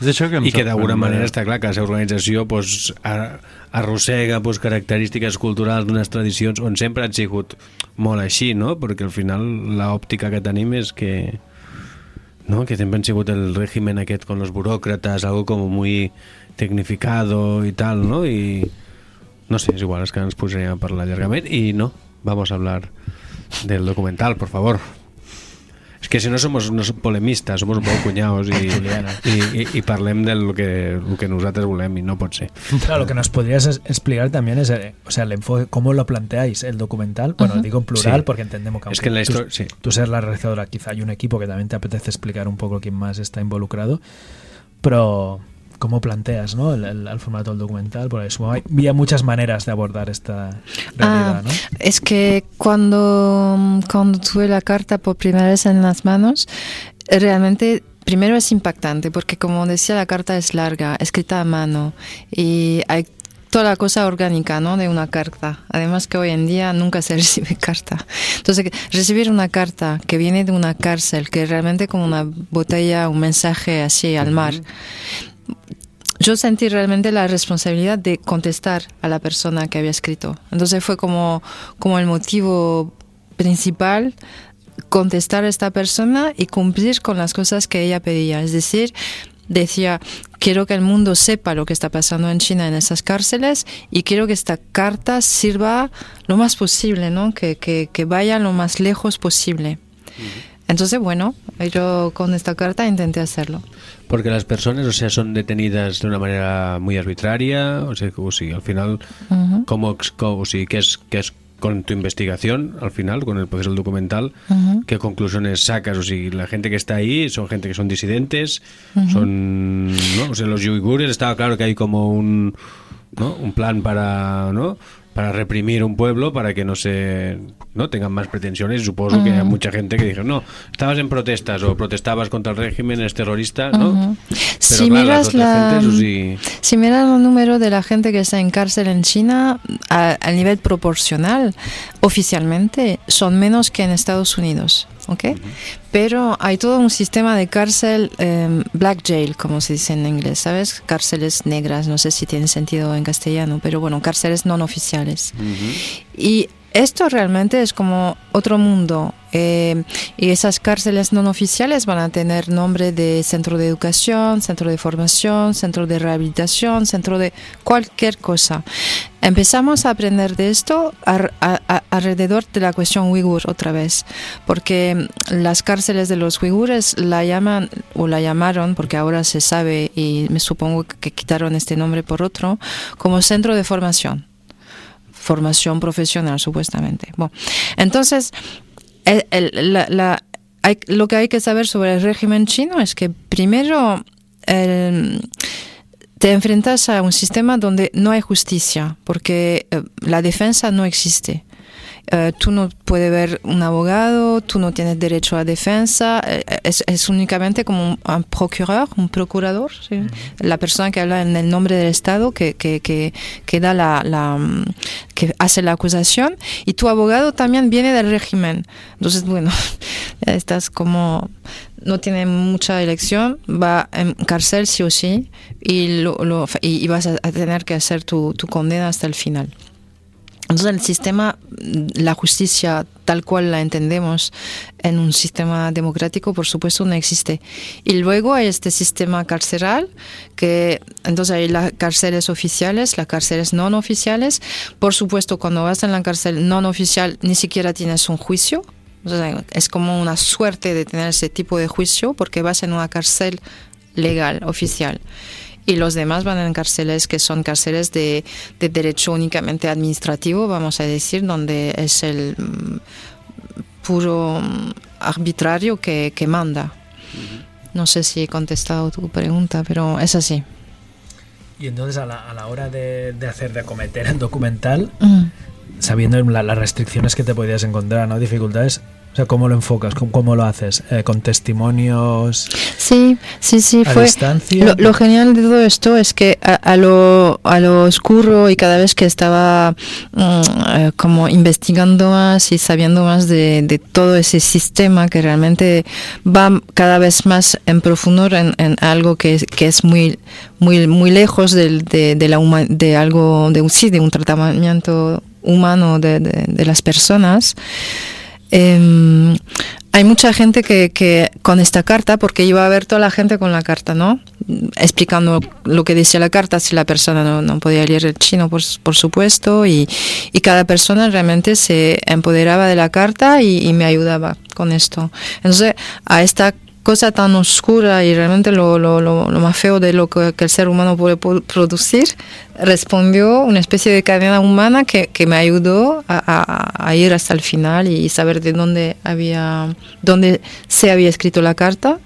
Speaker 4: És això que
Speaker 2: I que d'alguna manera està clar que la seva organització doncs, a- arrossega doncs, característiques culturals d'unes tradicions on sempre han sigut molt així, no? Perquè al final l'òptica que tenim és que ¿no? que siempre han sigut el régimen aquest con los burócratas, algo como muy tecnificado y tal, ¿no? Y no sé, es igual, es que ens posaríem a parlar llargament i no, vamos a hablar del documental, por favor. Es que si no somos, no som polemistas, somos un poco cuñados y, y, y, y parlem del que, el que nosaltres volem i no pot ser.
Speaker 3: Claro, lo que nos podrías explicar también es, eh, o sea, el enfoque, cómo lo planteáis el documental. Bueno,
Speaker 7: Ujú.
Speaker 3: digo en plural
Speaker 2: Sí.
Speaker 3: porque entendemos que
Speaker 2: Es que en la
Speaker 3: tú-
Speaker 2: historia- sí.
Speaker 3: tú, ser la realizadora, quizá hay un equipo que también te apetece explicar un poco quién más está involucrado, pero cómo planteas ¿no? el, el- el formato del documental, porque supongo había muchas maneras de abordar esta realidad,
Speaker 7: Ah,
Speaker 3: ¿no?
Speaker 7: Es que cuando, cuando tuve la carta por primera vez en las manos, realmente primero es impactante porque como decía la carta es larga, escrita a mano y hay toda la cosa orgánica, ¿no? De una carta. Además que hoy en día nunca se recibe carta. Entonces, recibir una carta que viene de una cárcel, que realmente como una botella, un mensaje así al mar. Yo sentí realmente la responsabilidad de contestar a la persona que había escrito. Entonces fue como, como el motivo principal contestar a esta persona y cumplir con las cosas que ella pedía. Es decir, decía, quiero que el mundo sepa lo que está pasando en China en esas cárceles y quiero que esta carta sirva lo más posible, ¿no? que, que, vaya lo más lejos posible. Entonces, bueno, yo con esta carta intenté hacerlo.
Speaker 2: Porque las personas, o sea, son detenidas de una manera muy arbitraria, o sea, o sigui, al final,
Speaker 7: Ujú.
Speaker 2: ¿cómo, ex- cómo- o sigui, ¿qué es, qué es con tu investigación, al final, con el proceso del documental,
Speaker 7: Ujú.
Speaker 2: qué conclusiones sacas? O sea, la gente que está ahí son gente que son disidentes,
Speaker 7: Ujú.
Speaker 2: son, ¿no? O sea, los uigures, estaba claro que hay como un, ¿no? un plan para, ¿no? Para reprimir un pueblo para que no se no tengan más pretensiones supongo que hay
Speaker 7: Ujú.
Speaker 2: mucha gente que dijo no estabas en protestas o protestabas contra el régimen eres terrorista no
Speaker 7: Ujú.
Speaker 2: pero
Speaker 7: Si
Speaker 2: claro,
Speaker 7: miras la-
Speaker 2: gentes, o sí.
Speaker 7: Si miras el número de la gente que está en cárcel en China, a, a nivel proporcional, oficialmente, son menos que en Estados Unidos. ¿Ok? Pero hay todo un sistema de cárcel, eh, black jail, como se dice en inglés, ¿sabes? Cárceles negras, no sé si tiene sentido en castellano, pero bueno, cárceles no oficiales. Y esto realmente es como otro mundo. eh, y esas cárceles no oficiales van a tener nombre de centro de educación, centro de formación, centro de rehabilitación, centro de cualquier cosa. Empezamos a aprender de esto a- a- alrededor de la cuestión uigur otra vez, porque las cárceles de los uigures la llaman o la llamaron, porque ahora se sabe y me supongo que quitaron este nombre por otro, como centro de formación formación profesional, supuestamente. Bueno, entonces, lo que hay que saber sobre el régimen chino es que primero te enfrentas a un sistema donde no hay justicia, porque eh, la defensa no existe. Eh, tú no puedes ver un abogado, tú no tienes derecho a defensa, eh, es, es únicamente como un, un procurador, un procurador, ¿sí? la persona que habla en el nombre del Estado, que, que, que, que da la, la, que hace la acusación, y tu abogado también viene del régimen. Entonces, bueno, ya estás como no tiene mucha elección, va en cárcel sí o sí, y, lo, lo- y, y vas a, a tener que hacer tu, tu condena hasta el final. Entonces el sistema, la justicia tal cual la entendemos en un sistema democrático, por supuesto, no existe. Y luego hay este sistema carceral, que entonces hay las cárceles oficiales, las cárceles no oficiales. Por supuesto, cuando vas en la cárcel no oficial, ni siquiera tienes un juicio. Es como una suerte de tener ese tipo de juicio porque vas en una cárcel legal, oficial y los demás van en cárceles que son cárceles de, de derecho únicamente administrativo, vamos a decir, donde es el mm, puro mm, arbitrario que, que manda. No sé si he contestado tu pregunta, pero es así.
Speaker 3: Y entonces a la, a la hora de, de hacer, de acometer el documental,
Speaker 7: Mm.
Speaker 3: sabiendo la- las restricciones que te podías encontrar, ¿no? Dificultades, o sea, ¿cómo lo enfocas? ¿Cómo, cómo lo haces? Eh, ¿Con testimonios?
Speaker 7: Sí, sí, sí,
Speaker 3: ¿A
Speaker 7: fue
Speaker 3: distancia?
Speaker 7: lo, lo genial de todo esto es que a, a lo, a lo oscuro y cada vez que estaba mm, eh, como investigando más y sabiendo más de, de todo ese sistema que realmente va cada vez más en profundo en, en algo que, es- que es muy muy muy lejos del- de, de la huma- de algo de un sí, de un tratamiento humano de las personas Em, hay mucha gente que, que con esta carta, porque iba a ver toda la gente con la carta, ¿no? Explicando lo que decía la carta, si la persona no, no podía leer el chino, por, por supuesto, y, y cada persona realmente se empoderaba de la carta y, y me ayudaba con esto. Entonces, a esta cosa tan oscura y realmente lo, lo, lo, lo más feo de lo que, que el ser humano puede producir, respondió una especie de cadena humana que, que me ayudó a, a- a ir hasta el final y saber de dónde había, dónde se había escrito la carta.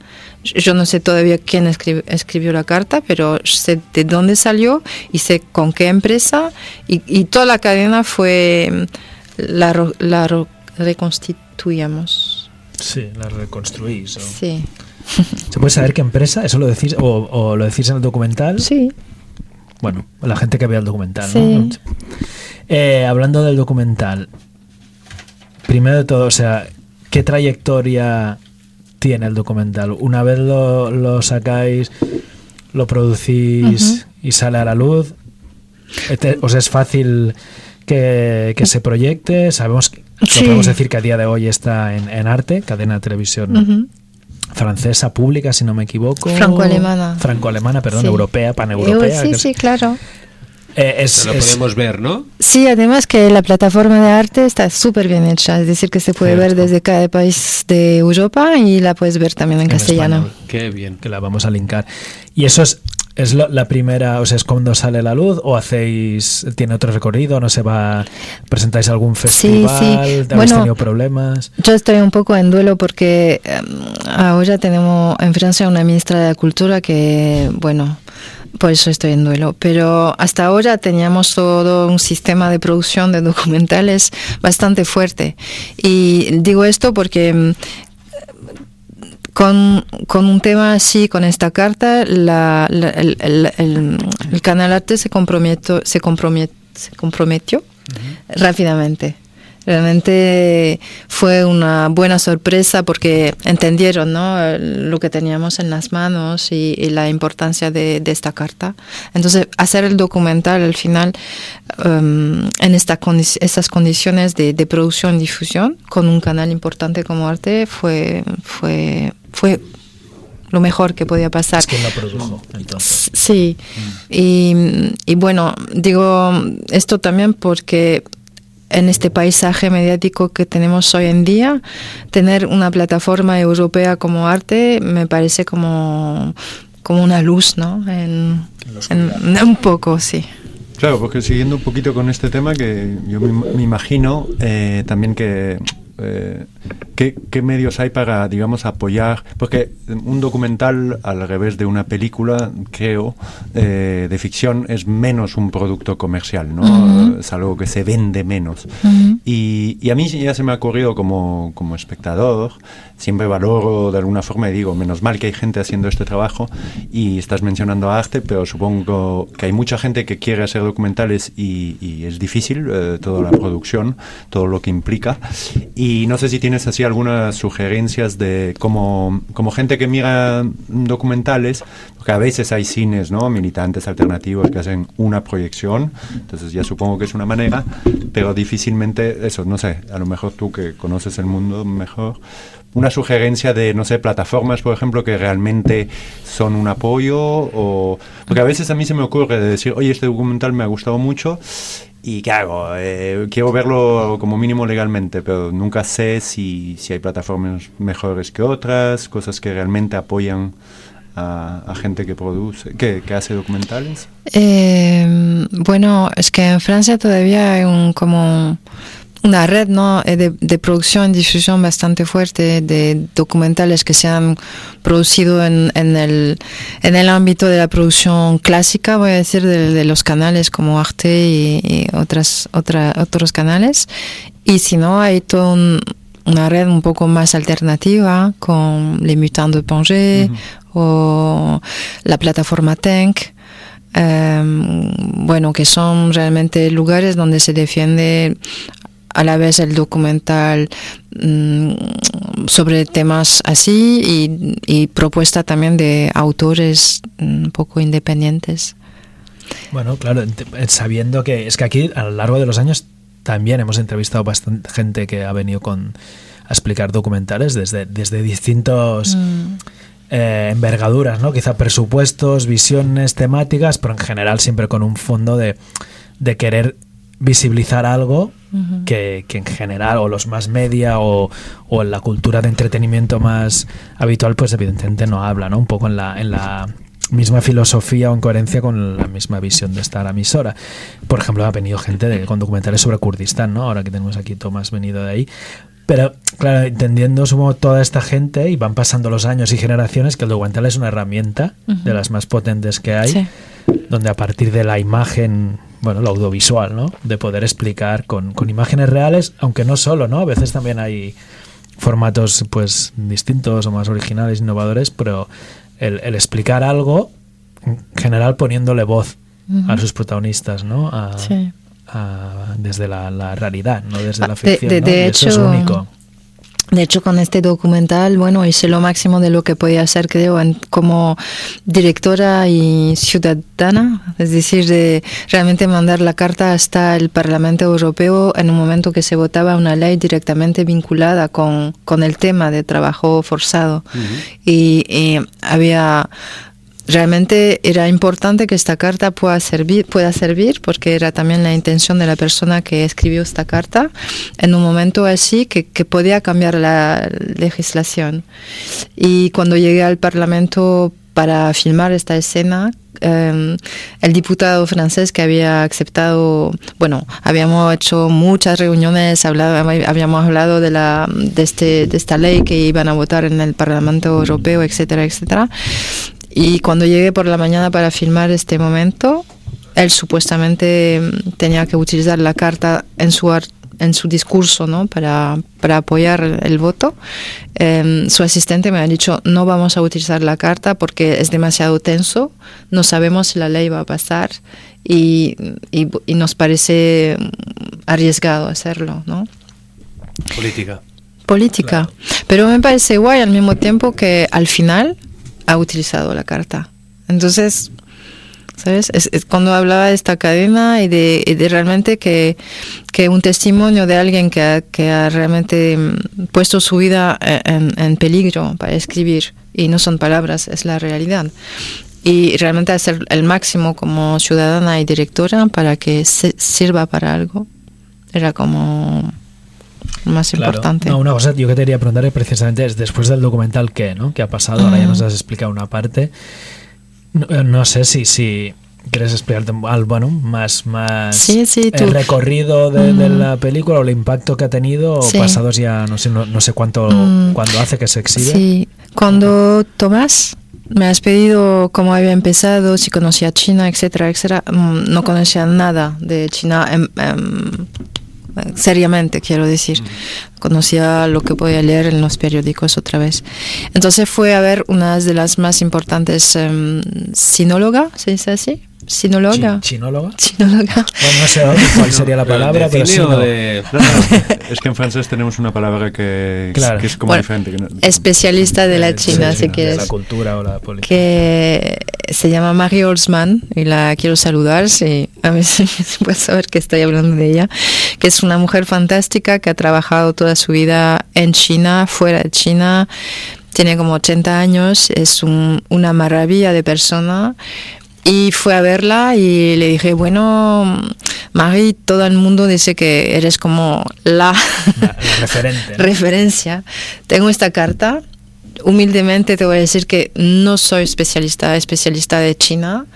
Speaker 7: Yo no sé todavía quién escri- escribió la carta, pero sé de dónde salió y sé con qué empresa y, y toda la cadena fue la, la reconstituíamos.
Speaker 3: Sí, las reconstruís. o-
Speaker 7: Sí.
Speaker 3: ¿Se puede saber qué empresa? ¿Eso lo decís o, o lo decís en el documental?
Speaker 7: Sí.
Speaker 3: bueno, la gente que vea el documental.
Speaker 7: Sí.
Speaker 3: ¿no? Eh, hablando del documental, primero de todo, o sea, ¿qué trayectoria tiene el documental? Una vez lo, lo sacáis, lo producís y sale a la luz, ¿os es fácil que, que se proyecte? Sabemos, que- lo
Speaker 7: Sí.
Speaker 3: podemos decir que a día de hoy está en, en Arte, cadena de televisión
Speaker 7: Ujú.
Speaker 3: francesa pública, si no me equivoco.
Speaker 7: Franco-alemana.
Speaker 3: Franco-alemana, perdón,
Speaker 7: Sí.
Speaker 3: europea,
Speaker 7: Eh,
Speaker 3: paneuropea.
Speaker 7: sí,
Speaker 3: que-
Speaker 7: sí, claro.
Speaker 3: Eh, es,
Speaker 2: Lo
Speaker 3: es-
Speaker 2: podemos ver, ¿no?
Speaker 7: Sí, además que la plataforma de arte está súper bien hecha, es decir, que se puede ver desde cada país de Europa y la puedes ver también en,
Speaker 3: en
Speaker 7: castellano.
Speaker 3: español,
Speaker 2: Qué bien.
Speaker 3: que la vamos a linkar. Y eso es, es lo- la primera, o sea, es cuando sale la luz o hacéis, tiene otro recorrido, no se va, presentáis algún festival,
Speaker 7: sí.
Speaker 3: habéis
Speaker 7: Bueno,
Speaker 3: tenido problemas.
Speaker 7: Yo estoy un poco en duelo porque eh, ahora tenemos en Francia una ministra de la Cultura que, bueno, por eso estoy en duelo. Pero hasta ahora teníamos todo un sistema de producción de documentales bastante fuerte. Y digo esto porque mm, con, con un tema así, con esta carta, la- la- el, el- el- el Canal Arte se comprometió, se comprometió, se comprometió rápidamente. Realmente fue una buena sorpresa porque entendieron lo que teníamos en las manos y, y la importancia de, de esta carta. Entonces, hacer el documental al final um, en esta condi- estas condiciones de, de producción y difusión con un canal importante como Arte fue, fue, fue lo mejor que podía pasar.
Speaker 3: Es quien lo produjo, entonces.
Speaker 7: Sí, y, y bueno, digo esto también porque en este paisaje mediático que tenemos hoy en día, tener una plataforma europea como arte me parece como, como una luz, ¿no? En, en- un poco, sí.
Speaker 4: Claro, porque siguiendo un poquito con este tema, que yo me, me imagino eh, también que eh, ¿qué, qué medios hay para, digamos, apoyar, porque un documental, al revés de una película, creo, eh, de ficción, es menos un producto comercial, ¿no?
Speaker 7: Ujú.
Speaker 4: Es algo que se vende menos.
Speaker 7: Ujú.
Speaker 4: Y, y a mí ya se me ha ocurrido como, como espectador, siempre valoro de alguna forma y digo, menos mal que hay gente haciendo este trabajo y estás mencionando arte, pero supongo que hay mucha gente que quiere hacer documentales y, y es difícil eh, toda la producción, todo lo que implica. Y no sé si tienes así algunas sugerencias de como, como gente que mira documentales, porque a veces hay cines, ¿no? Militantes alternativos que hacen una proyección, entonces ya supongo que es una manera, pero difícilmente, eso, no sé, a lo mejor tú que conoces el mundo mejor, una sugerencia de, no sé, plataformas, por ejemplo, que realmente son un apoyo, o... Porque a veces a mí se me ocurre de decir, oye, este documental me ha gustado mucho, y ¿qué hago? Eh, quiero verlo como mínimo legalmente, pero nunca sé si, si hay plataformas mejores que otras, cosas que realmente apoyan a, gente que produce, que, que hace documentales.
Speaker 7: Eh, bueno, es que en Francia todavía hay un como una red ¿no? Eh, de, de producción y difusión bastante fuerte de documentales que se han producido en, en, el, en el ámbito de la producción clásica, voy a decir, de, de los canales como Arte y, y otras, otra, otros canales. Y si no, hay toda un- una red un poco más alternativa con Les Mutants de Pangé o la plataforma Tank. Em, bueno, que son realmente lugares donde se defiende a la vez el documental mm, sobre temas así y, y propuesta también de autores mm, un poco independientes.
Speaker 3: Bueno, claro, eh, sabiendo que es que aquí a lo largo de los años también hemos entrevistado bastante gente que ha venido con a explicar documentales desde, desde distintos eh, envergaduras, ¿no? Quizá presupuestos, visiones, temáticas, pero en general siempre con un fondo de, de querer visibilizar algo
Speaker 7: Ujú.
Speaker 3: que, que en general, o los más media, o, o en la cultura de entretenimiento más habitual, pues evidentemente no habla, ¿no? Un poco en la, en la misma filosofía o en coherencia con la misma visión de esta emisora. Por ejemplo, ha venido gente de, con documentales sobre Kurdistán, ¿no? Ahora que tenemos aquí Tomás venido de ahí. Pero, claro, entendiendo, supongo, toda esta gente, y van pasando los años y generaciones, que el documental es una herramienta
Speaker 7: Ujú.
Speaker 3: de las más potentes que hay,
Speaker 7: Sí.
Speaker 3: donde a partir de la imagen, bueno, lo audiovisual, ¿no? De poder explicar con, con imágenes reales, aunque no solo, ¿no? A veces también hay formatos, pues, distintos o más originales, innovadores, pero el, el explicar algo, en general poniéndole voz a sus protagonistas, ¿no? A-
Speaker 7: Sí.
Speaker 3: a- desde la, la realidad, no desde la
Speaker 7: Ah, de-
Speaker 3: ficción.
Speaker 7: de-
Speaker 3: ¿no?
Speaker 7: de
Speaker 3: Y eso es
Speaker 7: hecho,
Speaker 3: único.
Speaker 7: De hecho, con este documental, bueno, hice lo máximo de lo que podía hacer, creo, en- como directora y ciudadana, es decir, de realmente mandar la carta hasta el Parlamento Europeo en un momento que se votaba una ley directamente vinculada con, con el tema de trabajo forzado. y, y había realmente era importante que esta carta pueda servir, pueda servir, porque era también la intención de la persona que escribió esta carta, en un momento así que, que podía cambiar la legislación. Y cuando llegué al Parlamento para filmar esta escena, eh, el diputado francés que había aceptado, bueno, habíamos hecho muchas reuniones, hablado, habíamos hablado de, la, de, este, de esta ley que iban a votar en el Parlamento Europeo, etcétera, etcétera. Y cuando llegué por la mañana para filmar este momento, él supuestamente mm, tenía que utilizar la carta en su en su discurso ¿no? para, para apoyar el, el voto. Em, su asistente me ha dicho, no vamos a utilizar la carta porque es demasiado tenso, no sabemos si la ley va a pasar y, y- y nos parece mm, arriesgado hacerlo. ¿no?
Speaker 2: Política.
Speaker 7: política. Pero me parece guay al mismo tiempo que al final ha utilizado la carta. Entonces, ¿sabes? Es, es cuando hablaba de esta cadena y de, y de realmente que, que un testimonio de alguien que ha, que ha realmente mm, puesto su vida eh, en, en peligro para escribir, y no son palabras, es la realidad. Y realmente hacer el máximo como ciudadana y directora para que se- sirva para algo, era como más
Speaker 3: Claro.
Speaker 7: importante.
Speaker 3: No, una cosa yo que te quería preguntar precisamente es después del documental qué, ¿no? ¿Qué ha pasado? Ahora ya nos has explicado una parte. No, eh, no sé si, si quieres explicarte al bueno más más
Speaker 7: Sí, sí,
Speaker 3: el recorrido de, de la película o el impacto que ha tenido
Speaker 7: Sí.
Speaker 3: pasados ya no sé no, no sé cuánto
Speaker 7: Mm.
Speaker 3: cuándo hace que se exhibe.
Speaker 7: Sí, cuando Tomás me has pedido cómo había empezado, si conocía China, etcétera, etcétera, mm, no conocía nada de China em, em, seriamente, quiero decir. Conocía lo que podía leer en los periódicos otra vez. Entonces fue a ver una de las más importantes em, sinóloga, ¿se dice así? Sinóloga.
Speaker 3: Chi- ¿Chinóloga?
Speaker 7: Sinóloga.
Speaker 3: Bueno, no sé cuál sería la palabra,
Speaker 2: ¿De
Speaker 3: pero sí, no.
Speaker 2: de-
Speaker 4: No, no, es que en francés tenemos una palabra que,
Speaker 3: Claro.
Speaker 4: que es como
Speaker 7: Bueno,
Speaker 4: diferente. que no-
Speaker 7: Especialista de la
Speaker 3: Eh,
Speaker 7: China, si
Speaker 3: de
Speaker 7: quieres.
Speaker 3: la cultura o la política.
Speaker 7: que se llama Marie Holzman y la quiero saludar, si a ver si se puede saber que estoy hablando de ella, que es una mujer fantástica que ha trabajado toda su vida en China, fuera de China, tiene como 80 años, es un- una maravilla de persona. Y fue a verla y le dije, bueno, Marie, todo el mundo dice que eres como la,
Speaker 3: La, la referente. ¿no?
Speaker 7: referencia. Tengo esta carta. Humildemente te voy a decir que no soy especialista, especialista de China.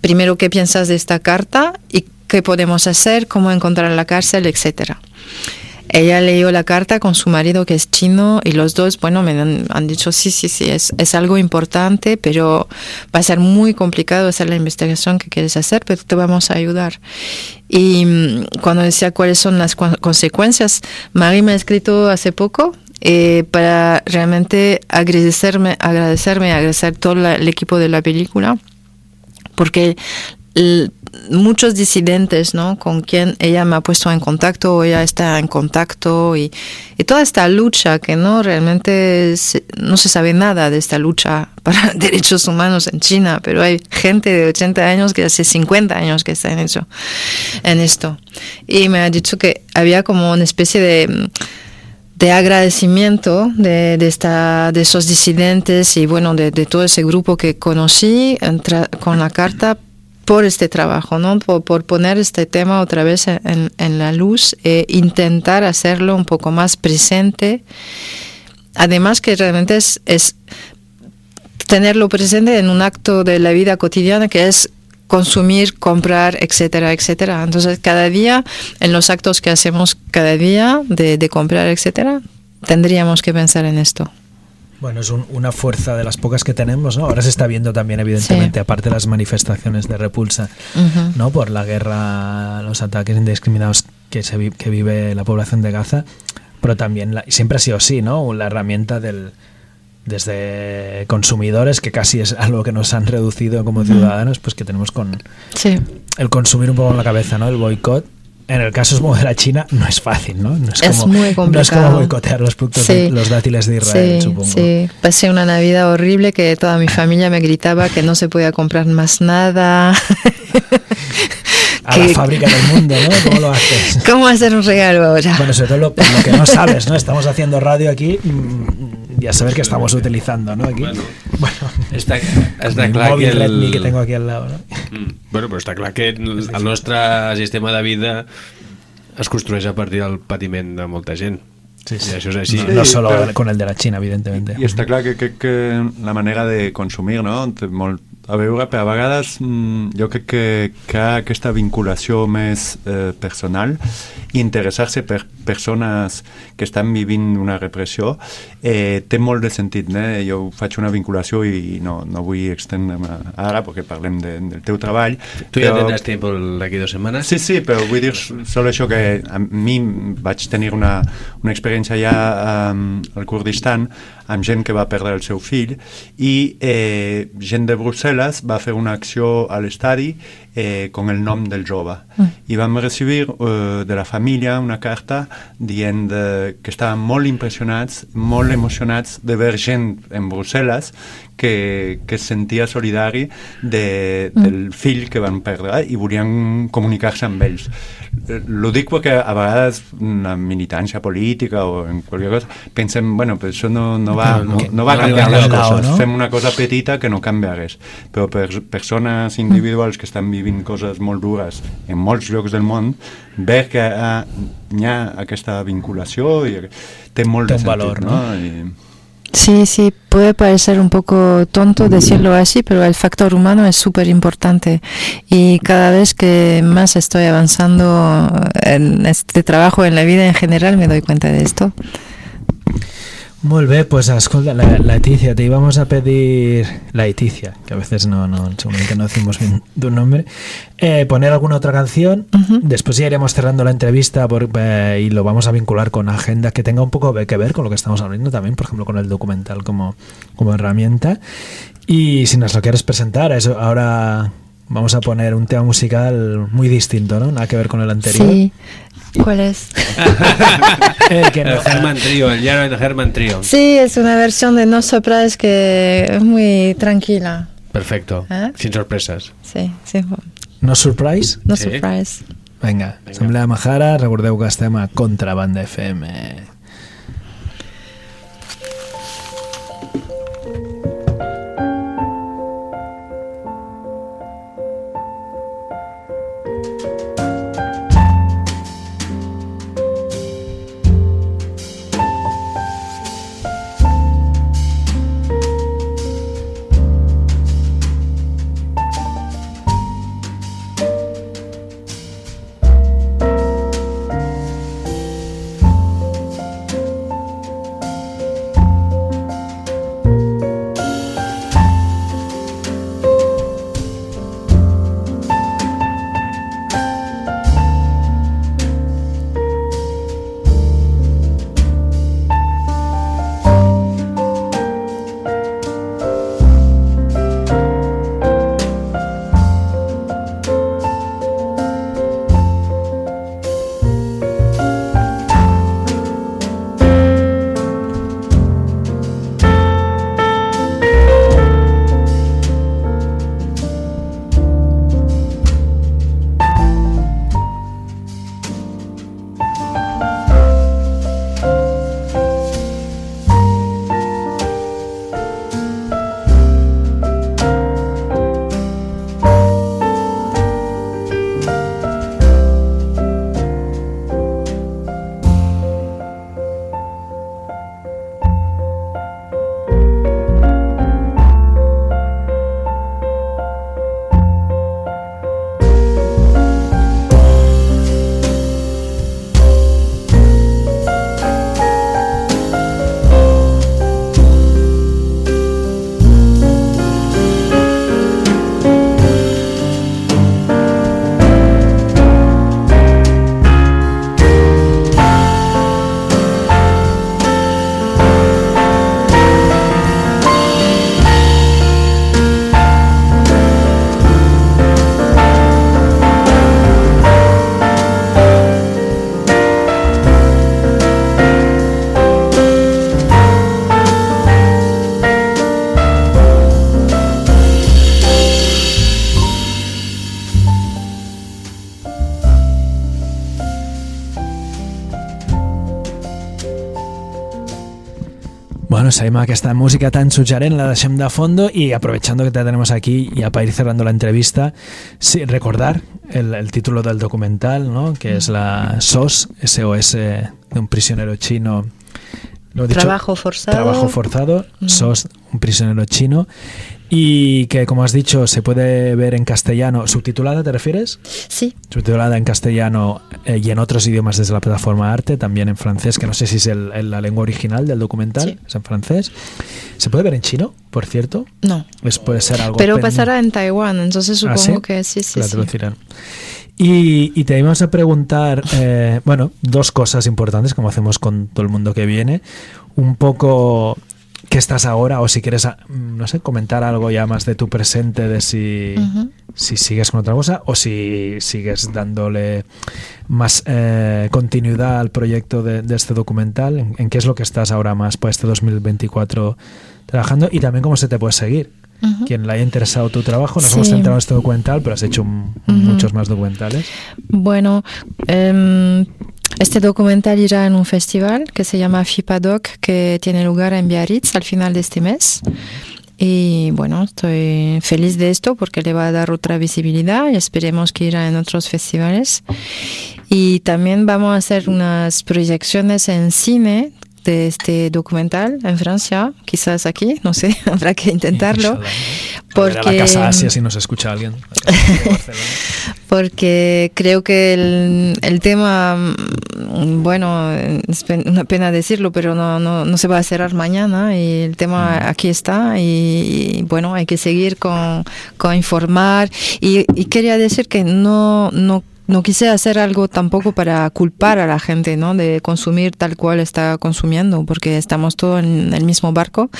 Speaker 7: Primero, ¿qué piensas de esta carta? ¿Y qué podemos hacer? ¿Cómo encontrar la cárcel? Etcétera. Ella leyó la carta con su marido que es chino y los dos, bueno, me han, dicho sí, sí, sí, es, algo importante, pero va a ser muy complicado hacer la investigación que quieres hacer, pero te vamos a ayudar. Y mm, cuando decía cuáles son las consecuencias, Marie me ha escrito hace poco eh, para realmente agradecerme, agradecerme, agradecer todo la- el equipo de la película, porque l- muchos disidentes, ¿no? Con quien ella me ha puesto en contacto o ella está en contacto y, toda esta lucha que no realmente no se sabe nada de esta lucha para derechos humanos en China, pero hay gente de 80 años que hace 50 años que está en eso, en esto. Y me ha dicho que había como una especie de de agradecimiento de, de, esta, de esos disidentes y bueno, de, todo ese grupo que conocí con la carta por este trabajo, ¿no? Por, por poner este tema otra vez en, en la luz e intentar hacerlo un poco más presente. Además que realmente es, es tenerlo presente en un acto de la vida cotidiana que es consumir, comprar, etcétera, etcétera. Entonces, cada día, en los actos que hacemos cada día de, de comprar, etcétera, tendríamos que pensar en esto.
Speaker 3: Bueno, es un- una fuerza de las pocas que tenemos, ¿no? Ahora se está viendo también, evidentemente,
Speaker 7: Sí.
Speaker 3: aparte de las manifestaciones de repulsa. ¿no? Por la guerra, los ataques indiscriminados que, se vi- que vive la población de Gaza, pero también, la- siempre ha sido así, ¿no? La herramienta del, desde consumidores, que casi es algo que nos han reducido como ciudadanos, pues que tenemos con
Speaker 7: Sí.
Speaker 3: el consumir un poco en la cabeza, ¿no? El boicot. En el caso de China, no es fácil, ¿no? No
Speaker 7: Es
Speaker 3: como,
Speaker 7: muy
Speaker 3: No es como
Speaker 7: complicado.
Speaker 3: boicotear los productos,
Speaker 7: Sí.
Speaker 3: de, los dátiles de Israel,
Speaker 7: sí,
Speaker 3: supongo.
Speaker 7: sí. Pasé una Navidad horrible que toda mi familia me gritaba que no se podía comprar más nada.
Speaker 3: A la fábrica del mundo, ¿no? ¿Cómo lo haces?
Speaker 7: ¿Cómo hacer un regalo ahora?
Speaker 3: Bueno, sobre todo lo, lo que no sabes, ¿no? Estamos haciendo radio aquí mm, y a saber qué estamos utilizando, ¿no? Aquí.
Speaker 2: Bueno.
Speaker 3: Bueno,
Speaker 2: Està, està
Speaker 3: el
Speaker 2: clar que el...
Speaker 3: Redmi que tengo aquí al lado, ¿no?
Speaker 2: Mm. Bueno, però està clar que el, el nostre sistema de vida es construeix a partir del patiment de molta gent.
Speaker 3: Sí, sí.
Speaker 2: I això és així.
Speaker 3: No, no
Speaker 4: Sí,
Speaker 3: solo
Speaker 4: pero-
Speaker 3: con el de la China, evidentemente.
Speaker 4: I està clar que, que, que la manera de consumir no? té molt a veure, però a vegades mm, jo crec que, que aquesta vinculació més eh, personal i interessar-se per persones que estan vivint una repressió eh, té molt de sentit. Eh? Jo faig una vinculació i no, no vull extendre'm ara perquè parlem de, del teu treball.
Speaker 2: Tu ja
Speaker 4: però-
Speaker 2: tindràs temps d'aquí dues setmanes?
Speaker 4: Sí, sí, però vull dir sol això que a mi vaig tenir una, una experiència ja um, al Kurdistan amb gent que va perdre el seu fill i eh, gent de Brussel·les va fer una acció a l'estadi eh, con el nom del jove i vam recibir eh, de la família una carta dient de, que estaven molt impressionats, molt emocionats de veure gent en Brussel·les que, que es sentia solidari de, del fill que van perdre i volien comunicar-se amb ells. Eh, Lo dic perquè a vegades una militància política o en qualsevol cosa pensem, bueno, però això no, no, va,
Speaker 2: No,
Speaker 4: no, va canviar les coses.
Speaker 3: no?
Speaker 4: Fem una cosa petita que no canvia res. Però per persones individuals que estan vivint coses molt dures en molts llocs del món, veure que ah, hi ha aquesta vinculació i té molt
Speaker 3: Té
Speaker 4: de
Speaker 3: un
Speaker 4: sentit,
Speaker 3: valor,
Speaker 4: no?
Speaker 3: no?
Speaker 4: I,
Speaker 7: Sí, sí, puede parecer un poco tonto decirlo así, pero el factor humano es súper importante. Y cada vez que más estoy avanzando en este trabajo, en la vida en general, me doy cuenta de esto.
Speaker 3: Molt bé, pues escolta, la, Leticia, te íbamos a pedir, la Leticia, que a veces no, no, seguramente no decimos bien tu nombre, eh, poner alguna otra canción, después ya iremos cerrando la entrevista por- eh, y lo vamos a vincular con agenda que tenga un poco que ver con lo que estamos hablando también, por ejemplo, con el documental como, como herramienta. Y si nos lo quieres presentar, eso ahora vamos a poner un tema musical muy distinto, ¿no? Nada que ver con el anterior.
Speaker 7: Sí. ¿Cuál es?
Speaker 3: El que no-
Speaker 2: El Herman Trio, el Jared Herman Trio.
Speaker 7: Sí, es una versión de No Surprise que es muy tranquila.
Speaker 2: Perfecto.
Speaker 7: ¿Eh?
Speaker 2: Sin sorpreses.
Speaker 7: Sí, sí.
Speaker 3: no surprise?
Speaker 7: No
Speaker 2: Sí.
Speaker 7: Surprise.
Speaker 3: Vinga,
Speaker 2: Vinga.
Speaker 3: Assemblea Majara, recordeu que estem a Contrabanda FM. Bueno, amb aquesta música tan suggerent, la deixem de fondo y aprovechando que te tenemos aquí y para ir cerrando la entrevista, sí, recordar el, el título del documental, ¿no? que es la SOS, SOS de un prisionero chino. ¿Lo dicho?
Speaker 7: Trabajo forzado.
Speaker 3: Trabajo forzado,
Speaker 7: Mm.
Speaker 3: SOS, un prisionero chino. Y que, como has dicho, se puede ver en castellano. ¿Subtitulada te refieres?
Speaker 7: Sí,
Speaker 3: subtitulada en castellano eh, y en otros idiomas desde la plataforma Arte, también en francés, que no sé si es el- el- la lengua original del documental,
Speaker 7: Sí.
Speaker 3: es en francés. ¿Se puede ver en chino, por cierto?
Speaker 7: no.
Speaker 3: Puede ser algo...
Speaker 7: Pero
Speaker 3: pen-
Speaker 7: pasará en Taiwán, entonces
Speaker 3: ¿Ah,
Speaker 7: supongo
Speaker 3: sí?
Speaker 7: que sí, sí,
Speaker 3: La
Speaker 7: sí.
Speaker 3: traducirán. Y, y te íbamos a preguntar, eh, bueno, dos cosas importantes, como hacemos con todo el mundo que viene. Un poco qué estás ahora, o si quieres, ah, no sé, comentar algo ya más de tu presente, de si, si sigues con otra cosa o si sigues dándole más eh, continuidad al proyecto de, de este documental. ¿En, en qué es lo que estás ahora más para este 2024 trabajando? Y también cómo se te puede seguir. Quien le haya interesado tu trabajo, nos
Speaker 7: Sí.
Speaker 3: hemos centrado en este documental, pero has hecho un- muchos más documentales.
Speaker 7: Bueno, em, este documental irá en un festival que se llama FIPADOC, que tiene lugar en Biarritz al final de este mes. Y bueno, estoy feliz de esto porque le va a dar otra visibilidad y esperemos que irá en otros festivales. Y también vamos a hacer unas proyecciones en cine de este documental en Francia, quizás aquí, no sé, habrá que intentarlo.
Speaker 3: Inshallah. A ver, a
Speaker 7: Porque,
Speaker 3: la Casa Asia, si nos escucha alguien.
Speaker 7: Porque creo que el, el tema, mm, bueno, es una pena decirlo, pero no, no, no se va a cerrar mañana y el tema aquí está y, y, bueno, hay que seguir con, con informar y, y quería decir que no, no no quise hacer algo tampoco para culpar a la gente, ¿no? De consumir tal cual está consumiendo, porque estamos todos en el mismo barco,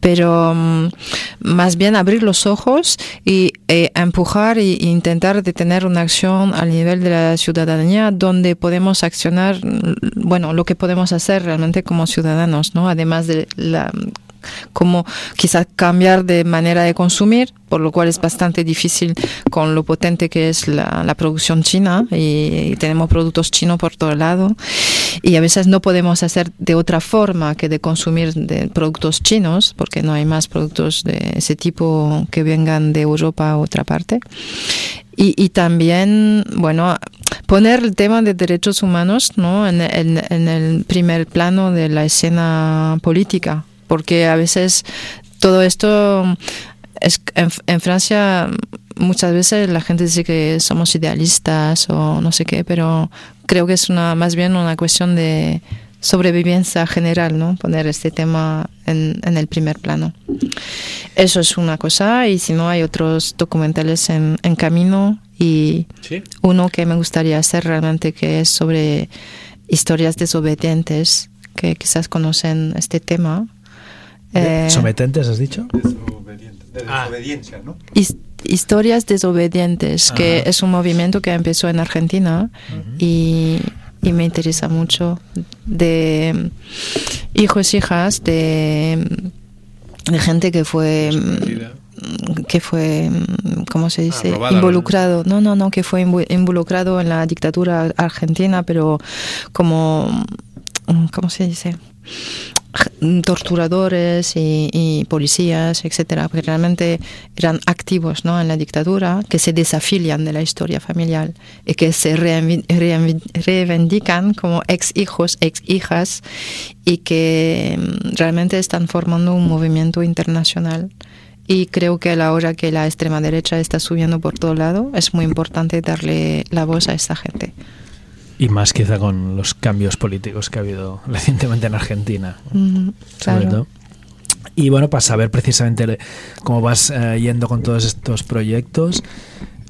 Speaker 7: pero mm, más bien abrir los ojos y eh, empujar e intentar de tener una acción al nivel de la ciudadanía donde podemos accionar, mm, bueno, lo que podemos hacer realmente como ciudadanos, ¿no? Además de la como quizás cambiar de manera de consumir, por lo cual es bastante difícil con lo potente que es la, producción china y, y tenemos productos chinos por todo lado y a veces no podemos hacer de otra forma que de consumir de productos chinos porque no hay más productos de ese tipo que vengan de Europa u otra parte. Y, y también, bueno, poner el tema de derechos humanos ¿no? en, en- en el primer plano de la escena política, porque a veces todo esto es en, en Francia muchas veces la gente dice que somos idealistas o no sé qué, pero creo que es una más bien una cuestión de sobrevivencia general, ¿no? Poner este tema en, en el primer plano. Eso es una cosa y si no hay otros documentales en, en camino y
Speaker 2: Sí.
Speaker 7: uno que me gustaría hacer realmente que es sobre historias desobedientes que quizás conocen este tema. Eh,
Speaker 3: ¿Sometentes, has dicho?
Speaker 4: De
Speaker 3: Ah.
Speaker 4: desobediencia, ¿no?
Speaker 7: his- historias desobedientes, que es un movimiento que empezó en Argentina y, y me interesa mucho de hijos, hijas, de, de gente que fue que fue ¿cómo se dice?
Speaker 2: robada, ¿no?
Speaker 7: involucrado no no no que fue involucrado en la dictadura argentina pero como ¿cómo se dice? Torturadores y, policías, etcétera, porque realmente eran activos ¿no? en la dictadura, que se desafilian de la historia familiar y que se reivindican como ex hijos, ex hijas y que mm, realmente están formando un movimiento internacional. Y creo que a la hora que la extrema derecha está subiendo por todo lado, es muy importante darle la voz a esta gente.
Speaker 3: Y más quizá con los cambios políticos que ha habido recientemente en Argentina.
Speaker 7: Ujú,
Speaker 3: sobre
Speaker 7: claro.
Speaker 3: todo. Y bueno, para saber precisamente cómo vas eh, yendo con todos estos proyectos,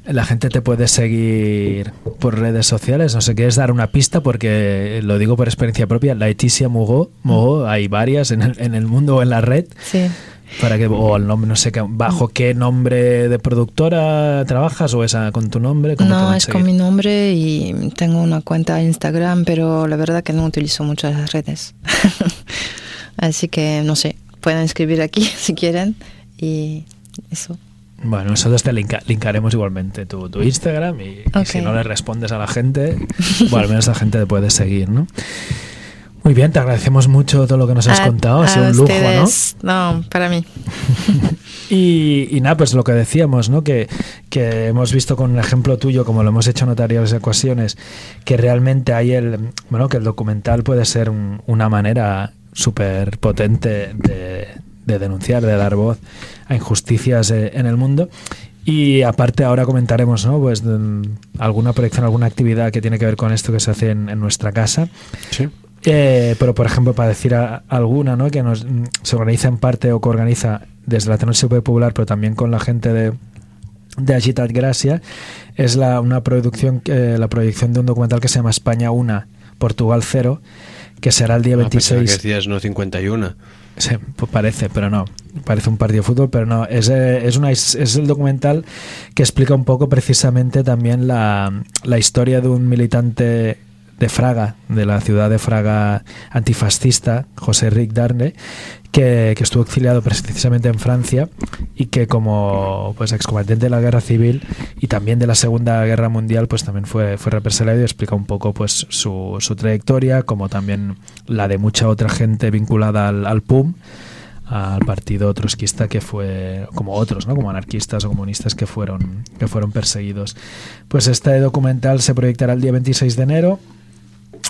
Speaker 3: la gente te puede seguir por redes sociales. No sé, ¿quieres dar una pista? Porque lo digo por experiencia propia. Laetitia Mugó, Mugó hay varias en el, en el mundo o en la red.
Speaker 7: Sí.
Speaker 3: Para que, o el nombre, no sé, qué- bajo qué nombre de productora trabajas o esa con tu nombre. ¿Cómo
Speaker 7: No, es con mi nombre y tengo una cuenta de Instagram, pero la verdad que no utilizo mucho las redes. Así que no sé, pueden escribir aquí si quieren y eso.
Speaker 3: Bueno, nosotros te linka- linkaremos igualmente tu, tu Instagram y, y
Speaker 7: Ok.
Speaker 3: si no le respondes a la gente, bueno, al menos la gente te puede seguir, ¿no? Muy bien, te agradecemos mucho todo lo que nos has
Speaker 7: A-
Speaker 3: contado. Ha sido un lujo, ¿no?
Speaker 7: ustedes. ¿no? para mí.
Speaker 3: Y, y nada, pues lo que decíamos, ¿no? Que, que hemos visto con un ejemplo tuyo, como lo hemos hecho en otras ocasiones, que realmente hay el, bueno, que el documental puede ser un- una manera súper potente de, de denunciar, de dar voz a injusticias eh, en el mundo. Y aparte ahora comentaremos, ¿no? Pues mm, alguna proyección, alguna actividad que tiene que ver con esto que se hace en, en nuestra casa.
Speaker 2: Sí.
Speaker 3: Eh, pero, por ejemplo, para decir a- alguna, ¿no? que nos, mm, se organiza en parte o coorganiza desde la Tenor Popular, pero también con la gente de, de Agitat Gracia, es la, una producción, eh, la proyección de un documental que se llama España 1, Portugal 0, que será el día
Speaker 2: Ah, pensaba
Speaker 3: 26.
Speaker 2: que decías no 51.
Speaker 3: Sí, pues parece, pero no. Parece un partido de fútbol, pero no. Es, eh, es, una, es es el documental que explica un poco precisamente también la, la historia de un militante de Fraga, de la ciudad de Fraga antifascista, José Ric Darne, que, que estuvo exiliado precisamente en Francia y que como pues excombatiente de la guerra civil y también de la Segunda Guerra Mundial pues también fue, fue represaliado y explica un poco pues su, su trayectoria como también la de mucha otra gente vinculada al, al PUM al partido trotskista que fue como otros, ¿no? como anarquistas o comunistas que fueron que fueron perseguidos. Pues este documental se proyectará el día 26 de enero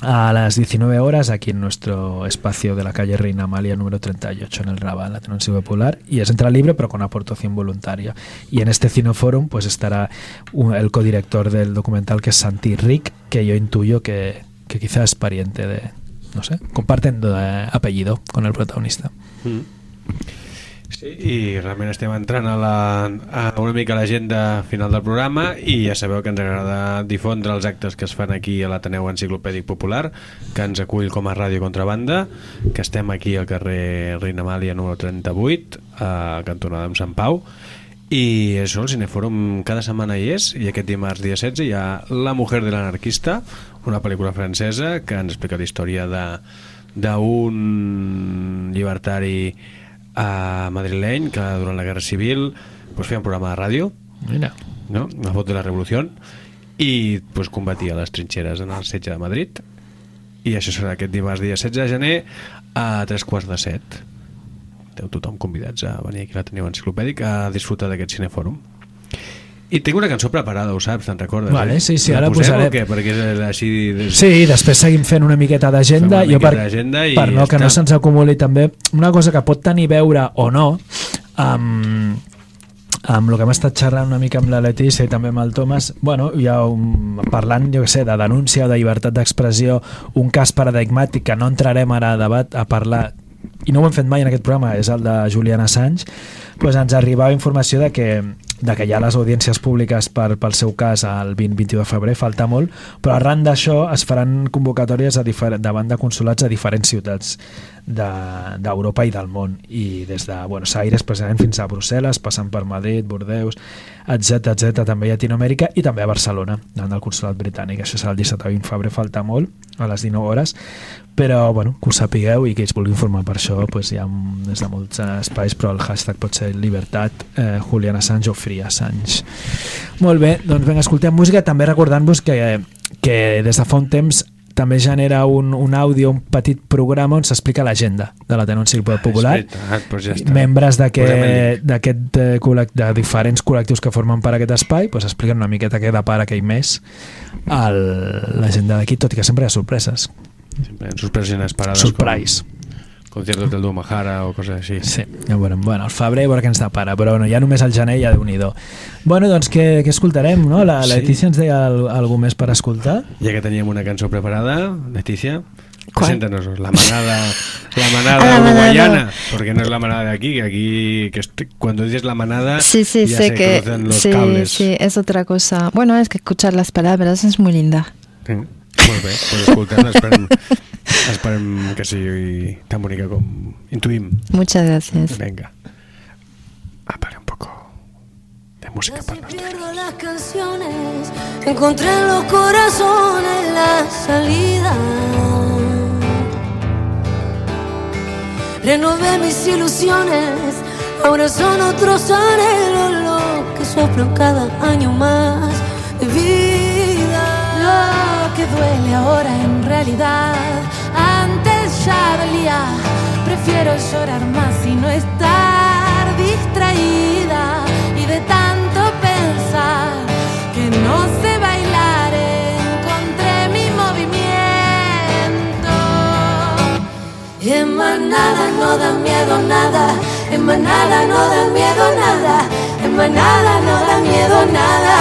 Speaker 3: a las 19 horas aquí en nuestro espacio de la calle Reina Amalia número 38 en el Raval, la Tenonsi Popular y es entrada libre pero con aportación voluntaria. Y en este Cineforum pues estará un- el codirector del documental que es Santi Rick que yo intuyo que, quizás es pariente de no sé, comparten eh, apellido con el protagonista
Speaker 2: Sí, i realment estem entrant a, la, a una mica l'agenda final del programa i ja sabeu que ens agrada difondre els actes que es fan aquí a l'Ateneu Enciclopèdic Popular que ens acull com a Ràdio Contrabanda que estem aquí al carrer Reina Amàlia número 38 a cantonada amb Sant Pau. I això, el Cinefòrum cada setmana hi és i aquest dimarts dia 16 hi ha La mujer de l'anarquista una pel·lícula francesa que ens explica la història d'un llibertari a madrileny que durant la Guerra Civil pues, feia un programa de ràdio
Speaker 3: Mira.
Speaker 2: no? la voz de la revolució i pues, combatia les trinxeres en el setge de Madrid i això serà aquest dimarts dia 16 de gener a tres quarts de set esteu tothom convidats a venir aquí a l'Ateneu Enciclopèdic a disfrutar d'aquest cinefòrum i tinc una cançó preparada, ho saps, te'n recordes?
Speaker 3: Vale,
Speaker 2: eh?
Speaker 3: sí, sí,
Speaker 2: La
Speaker 3: ara posarem.
Speaker 2: què? Perquè és així... Des...
Speaker 3: Sí, després seguim fent una miqueta d'agenda. Jo per,
Speaker 2: i
Speaker 3: per no,
Speaker 2: ja
Speaker 3: que no
Speaker 2: està.
Speaker 3: se'ns acumuli també una cosa que pot tenir veure o no amb, amb el que hem estat xerrant una mica amb la Letícia i també amb el Tomàs, bueno, ha un, parlant, jo què sé, de denúncia o de llibertat d'expressió, un cas paradigmàtic que no entrarem ara a debat a parlar i no ho hem fet mai en aquest programa, és el de Julian Assange, doncs ens arribava informació de que, de que hi ha les audiències públiques per, pel seu cas el 20-21 de febrer, falta molt, però arran d'això es faran convocatòries a davant de consulats a diferents ciutats d'Europa de, i del món, i des de Buenos Aires precisament fins a Brussel·les, passant per Madrid, Bordeus, etc etc també a Llatinoamèrica i també a Barcelona, davant del consulat britànic. Això serà el 17 o 20 de febrer, falta molt, a les 19 hores, però bueno, que ho sapigueu i que es vulgui informar per això doncs hi ha des de molts espais però el hashtag pot ser Libertat eh, Julian Assange o Free Assange. Molt bé, doncs vinga, escoltem música també recordant-vos que, que des de fa un temps també genera un, un àudio, un petit programa on s'explica l'agenda de l'Ateneu Enciclopèdia Popular
Speaker 2: És veritat, doncs ja està.
Speaker 3: membres d'aquest eh, col·lec- de diferents col·lectius que formen part d'aquest espai doncs expliquen una miqueta què depara aquell mes l'agenda d'aquí, tot i que sempre hi ha sorpreses
Speaker 2: Sempre en sorpreses inesperades.
Speaker 3: Surprise.
Speaker 2: Com conciertos del Duo Mahara o coses així.
Speaker 3: Sí, ja veurem. Bueno, el febrer a veure què ens depara, però bueno, ja només el gener ja déu nhi Bueno, doncs què, què escoltarem, no? La, la
Speaker 2: Sí.
Speaker 3: Letícia ens deia al- alguna més per escoltar.
Speaker 2: Ja que teníem una cançó preparada, Leticia,
Speaker 7: ¿Cuál?
Speaker 2: preséntanos la manada, la manada
Speaker 7: Ah, manada.
Speaker 2: uruguayana, porque no es la manada de aquí, que aquí, que est- cuando dices la manada,
Speaker 7: Sí, sí,
Speaker 2: ya
Speaker 7: sé
Speaker 2: se
Speaker 7: que
Speaker 2: cruzan los
Speaker 7: sí,
Speaker 2: cables.
Speaker 7: sí, es otra cosa. Bueno, es que escuchar las palabras es muy linda.
Speaker 2: Sí. Molt bé, pues escoltant, esperem, esperem que sigui tan bonica com intuïm.
Speaker 7: Muchas gracias.
Speaker 2: Venga. Ah, para un poco de música para
Speaker 8: Casi pierdo las canciones, encontré en los corazones la salida. Renové mis ilusiones, ahora son otros anhelos los que soplan cada año más de vida. Lo que duele ahora en realidad,
Speaker 5: quiero llorar más y no estar distraída y de tanto pensar que no sé bailar. Encontré mi movimiento. En manada no da miedo nada, en manada no da miedo nada, en manada no da miedo nada.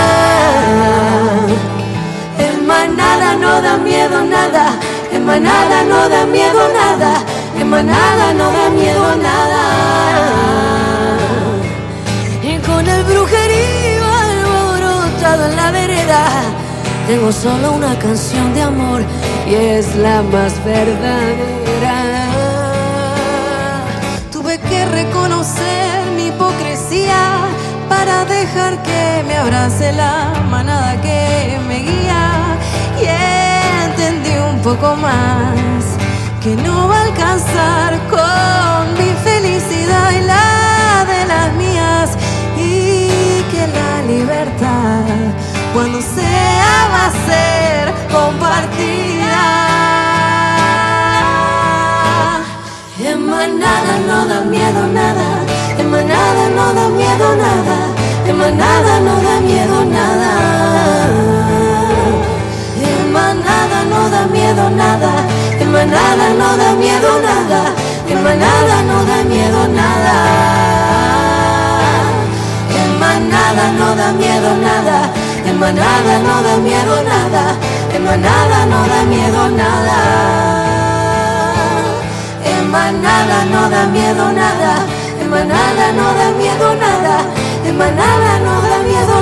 Speaker 5: En manada no da miedo nada, en manada no da miedo nada, en manada no da miedo nada. Y con el brujerío alborotado en la vereda, tengo solo una canción de amor y es la más verdadera. Tuve que reconocer mi hipocresía para dejar que me abrace la manada que me guía y entendí un poco más que no va a alcanzar con mi felicidad y la de las mías y que la libertad cuando sea va a ser compartida. En manada no da miedo nada, en no da miedo nada, en no da miedo nada. En no da miedo nada, manada no da miedo nada, en manada no da miedo nada. En manada no da miedo nada, en manada no da miedo nada, en manada no da miedo nada. En manada no da miedo nada, en manada no da miedo nada, en manada no da miedo nada.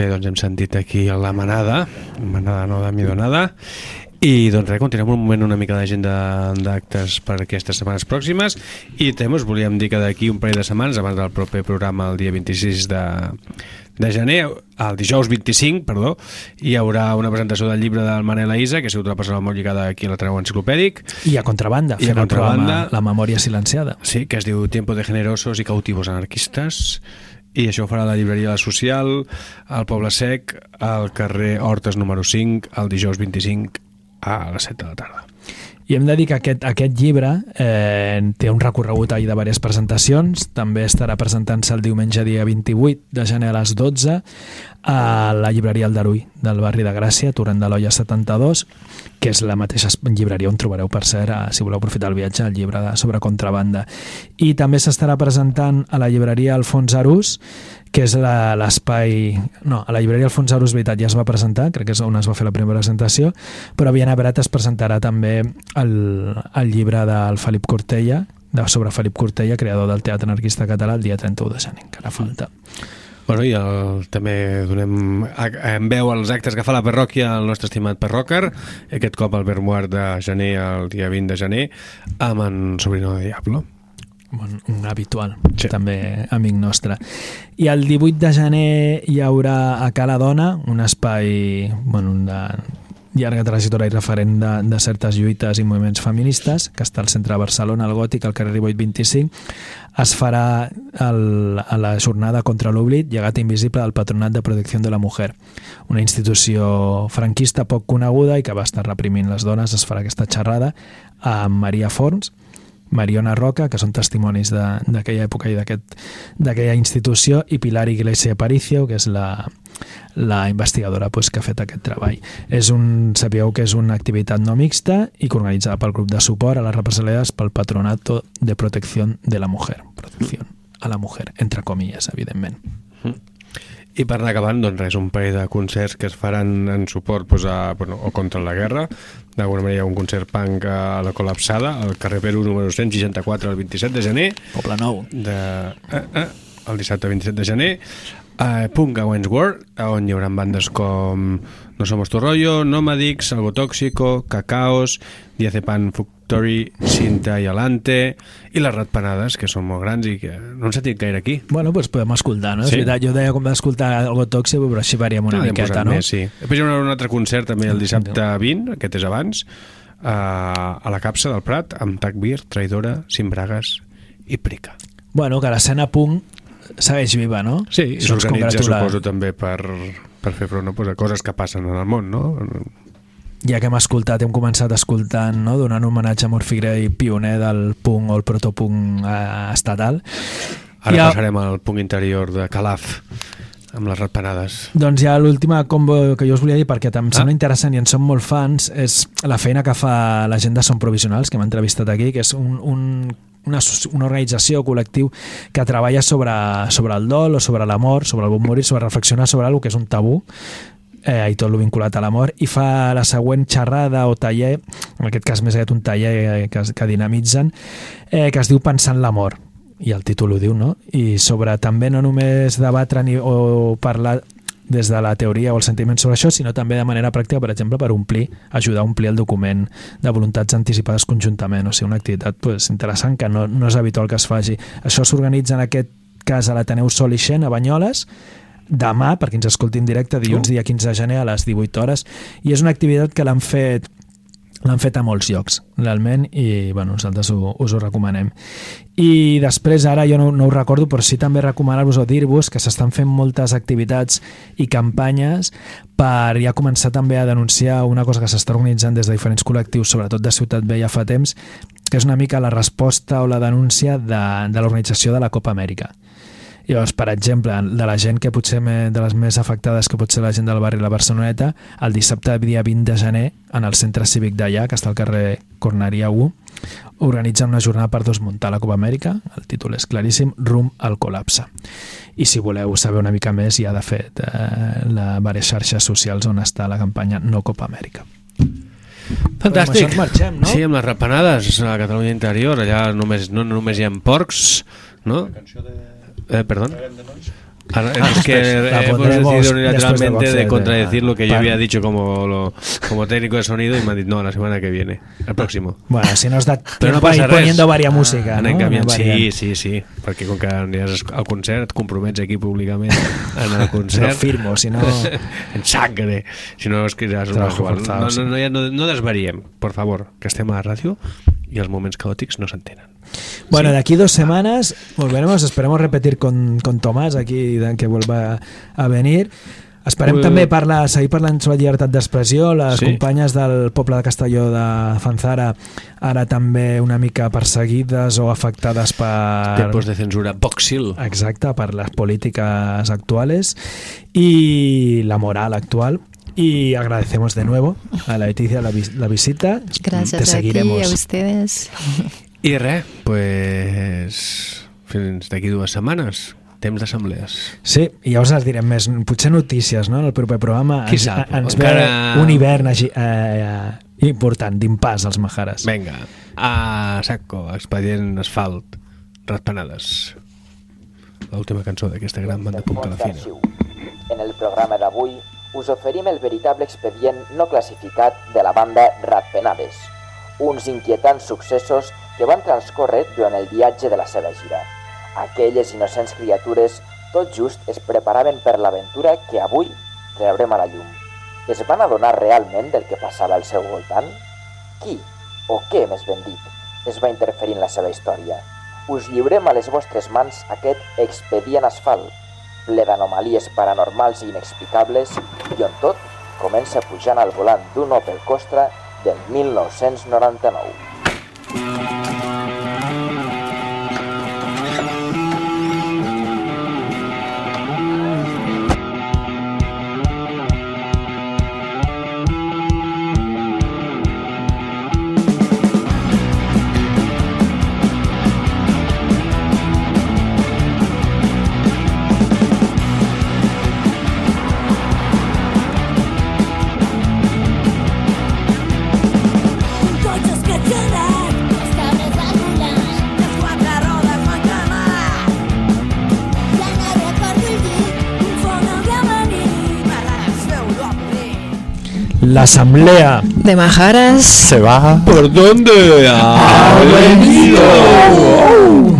Speaker 2: Bé, doncs hem sentit aquí la manada, manada no de miedo nada, i doncs res, continuem un moment una mica d'agenda d'actes per aquestes setmanes pròximes i també us volíem dir que d'aquí un parell de setmanes, abans del proper programa el dia 26 de, de gener, el dijous 25, perdó, hi haurà una presentació del llibre del Manel Aïsa, que ha sigut una persona molt lligada aquí a la treu enciclopèdic,
Speaker 3: I a contrabanda,
Speaker 2: I a
Speaker 3: fent el programa
Speaker 2: contrabanda.
Speaker 3: La memòria silenciada.
Speaker 2: Sí, que es diu Tiempo de generosos i cautivos anarquistes i això ho farà la llibreria La Social al Poble Sec al carrer Hortes número 5 el dijous 25 a les 7 de la tarda.
Speaker 3: I hem de dir que aquest, aquest llibre eh, té un recorregut ahir de diverses presentacions, també estarà presentant-se el diumenge dia 28 de gener a les 12 a la llibreria Aldarull del barri de Gràcia, Torrent de l'Olla 72, que és la mateixa llibreria on trobareu, per cert, eh, si voleu aprofitar el viatge, el llibre de, sobre contrabanda. I també s'estarà presentant a la llibreria Alfons Arús, que és l'espai... No, a la llibreria Alfons Arús, veritat, ja es va presentar, crec que és on es va fer la primera presentació, però a Viana Brat es presentarà també el, el llibre del Felip Cortella, de, sobre Felip Cortella, creador del Teatre Anarquista Català, el dia 31 de gener, encara falta.
Speaker 2: Bueno, i el, també donem en veu als actes que fa la parròquia el nostre estimat parròquer, aquest cop al Vermuar de gener, el dia 20 de gener, amb en Sobrino de Diablo.
Speaker 3: un, un habitual,
Speaker 2: sí.
Speaker 3: també amic nostre. I el 18 de gener hi haurà a Cala Dona, un espai bueno, de llarga trajectòria i referent de, de certes lluites i moviments feministes, que està al centre de Barcelona, al Gòtic, al carrer Riboit 25. Es farà el, a la jornada contra l'oblit llegat invisible del Patronat de Protecció de la Mujer, una institució franquista poc coneguda i que va estar reprimint les dones. Es farà aquesta xerrada amb Maria Forns, Mariona Roca, que són testimonis d'aquella època i d'aquella institució, i Pilar Iglesia Aparicio, que és la, la investigadora pues, que ha fet aquest treball. És un, sabíeu que és una activitat no mixta i que organitzada pel grup de suport a les represaliades pel Patronato de Protecció de la Mujer. Protecció a la mujer, entre comilles, evidentment.
Speaker 2: I per anar acabant, doncs res, un parell de concerts que es faran en suport pues, a, bueno, o contra la guerra. D'alguna manera hi ha un concert punk a la col·lapsada, al carrer Perú número 164 el 27 de gener,
Speaker 3: Poble Nou.
Speaker 2: de, eh, eh, el dissabte 27 de gener, a Punk a Wentworth, on hi haurà bandes com No Somos Tu Rollo, Nomadix, Algo Tóxico, Cacaos, Diazepam Factory, Cinta i Alante, i les Ratpenades, que són molt grans i que no han sentit gaire aquí.
Speaker 3: Bueno, doncs podem escoltar, no?
Speaker 2: Sí.
Speaker 3: És veritat, jo deia com d'escoltar algo tòxic, però així varíem una
Speaker 2: Ah,
Speaker 3: miqueta, no?
Speaker 2: Més, sí. Després hi haurà un altre concert també el dissabte 20, aquest és abans, a, la capsa del Prat amb Takbir, Traïdora, Simbragues i Prica.
Speaker 3: Bueno, que l'escena punk segueix viva, no?
Speaker 2: Sí,
Speaker 3: ens
Speaker 2: s'organitza, suposo, també per, per fer front no, pues, a coses que passen en el món, no?
Speaker 3: Ja que hem escoltat, hem començat escoltant, no? donant homenatge a Murphy Gray, pioner del punk o el protopunk eh, estatal.
Speaker 2: Ara
Speaker 3: Ja-
Speaker 2: passarem al punt interior de Calaf, amb les ratpenades.
Speaker 3: Doncs ja l'última combo que jo us volia dir, perquè em
Speaker 2: Ah.
Speaker 3: sembla interessant i en som molt fans, és la feina que fa la gent de Som Provisionals, que hem entrevistat aquí, que és un, un, una, una organització col·lectiu que treballa sobre, sobre el dol o sobre la mort, sobre el bon morir, sobre reflexionar sobre alguna que és un tabú, eh, i tot lo vinculat a la mort, i fa la següent xerrada o taller, en aquest cas més aviat un taller eh, que, que dinamitzen, eh, que es diu Pensant la mort, i el títol ho diu, no? I sobre també no només debatre ni, o parlar des de la teoria o el sentiment sobre això, sinó també de manera pràctica, per exemple, per omplir, ajudar a omplir el document de voluntats anticipades conjuntament, o sigui, una activitat pues, interessant que no, no és habitual que es faci. Això s'organitza en aquest cas a l'Ateneu Sol i Xen, a Banyoles, demà, perquè ens escoltin directe, dilluns dia 15 de gener a les 18 hores, i és una activitat que l'han fet l'han fet a molts llocs, realment, i bueno, nosaltres ho, us ho recomanem. I després, ara jo no, no ho recordo, però sí també recomanar-vos o dir-vos que s'estan fent moltes activitats i campanyes per ja començar també a denunciar una cosa que s'està organitzant des de diferents col·lectius, sobretot de Ciutat Vella fa temps, que és una mica la resposta o la denúncia de, de l'organització de la Copa Amèrica. Llavors, per exemple, de la gent que potser me, de les més afectades, que pot ser la gent del barri La Barceloneta, el dissabte dia 20 de gener, en el centre cívic d'allà, que està al carrer Corneria 1, organitzen una jornada per desmuntar la Copa Amèrica, el títol és claríssim, rum al col·lapse. I si voleu saber una mica més, hi ha de fet eh, la diverses xarxes socials on està la campanya No Copa Amèrica.
Speaker 2: Fantàstic.
Speaker 3: Doncs amb això ens marxem, no?
Speaker 2: Sí, amb les rapanades a la Catalunya interior, allà només, no només hi ha porcs, no? Eh, perdón. Ahora,
Speaker 3: Ah,
Speaker 2: es que.
Speaker 3: La
Speaker 2: hemos
Speaker 3: pondremos
Speaker 2: decidido
Speaker 3: de
Speaker 2: unilateralmente de
Speaker 3: Vox,
Speaker 2: contradecir lo que yo había dicho como, lo- como técnico de sonido y me han dicho, no, la semana que viene, el próximo.
Speaker 3: Bueno, si no has de
Speaker 2: Però no
Speaker 3: tiempo ahí
Speaker 2: passa res.
Speaker 3: poniendo varia música,
Speaker 2: Anem
Speaker 3: no?
Speaker 2: canviant.
Speaker 3: Anem
Speaker 2: Sí, sí, sí, perquè com que aniràs al concert et compromets aquí públicament en el concert.
Speaker 3: Lo firmo, si no-
Speaker 2: en sangre. Si no, es que ja és
Speaker 3: Trabajo
Speaker 2: igual.
Speaker 3: forzado,
Speaker 2: No, no, no, no, no desvariem, por favor, que estem a la ràdio i els moments caòtics no s'entenen.
Speaker 3: Bueno, de aquí dos semanas volveremos, esperemos repetir con, con Tomás aquí, que vuelva a venir. Esperem
Speaker 2: Eh,
Speaker 3: també parlar, seguir parlant sobre llibertat d'expressió. Les
Speaker 2: Sí.
Speaker 3: companyes del poble de Castelló de Fanzara ara també una mica perseguides o afectades per...
Speaker 2: Tempos de censura Voxil.
Speaker 3: Exacte, per les políticas actuales y la moral actual. Y agradecemos de nuevo a la Leticia la, vis- la visita. Te
Speaker 7: Gracias a ti,
Speaker 3: seguiremos.
Speaker 7: a ustedes.
Speaker 2: I res, pues, fins d'aquí dues setmanes, temps d'assemblees.
Speaker 3: Sí, i ja us les direm més. Potser notícies, no?, en el proper programa.
Speaker 2: Qui
Speaker 3: ens,
Speaker 2: sap?
Speaker 3: ens
Speaker 2: Encara-
Speaker 3: ve un hivern agi- eh, important, d'impàs als Majares.
Speaker 2: Vinga, a saco, expedient asfalt, ratpenades. L'última cançó d'aquesta gran banda punk calafina.
Speaker 9: En el programa d'avui us oferim el veritable expedient no classificat de la banda Ratpenades, uns inquietants successos que van transcórrer durant el viatge de la seva gira. Aquelles innocents criatures tot just es preparaven per l'aventura que avui traurem a la llum. Es van adonar realment del que passava al seu voltant? Qui, o què més ben dit, es va interferir en la seva història? Us lliurem a les vostres mans aquest expedient asfalt, ple d'anomalies paranormals i inexplicables i on tot comença pujant al volant d'un Opel Costra del 1999.
Speaker 10: Morir.
Speaker 3: L'assemblea
Speaker 7: De Majaras.
Speaker 4: Se va.
Speaker 2: ¿Por dónde?
Speaker 3: ha venido.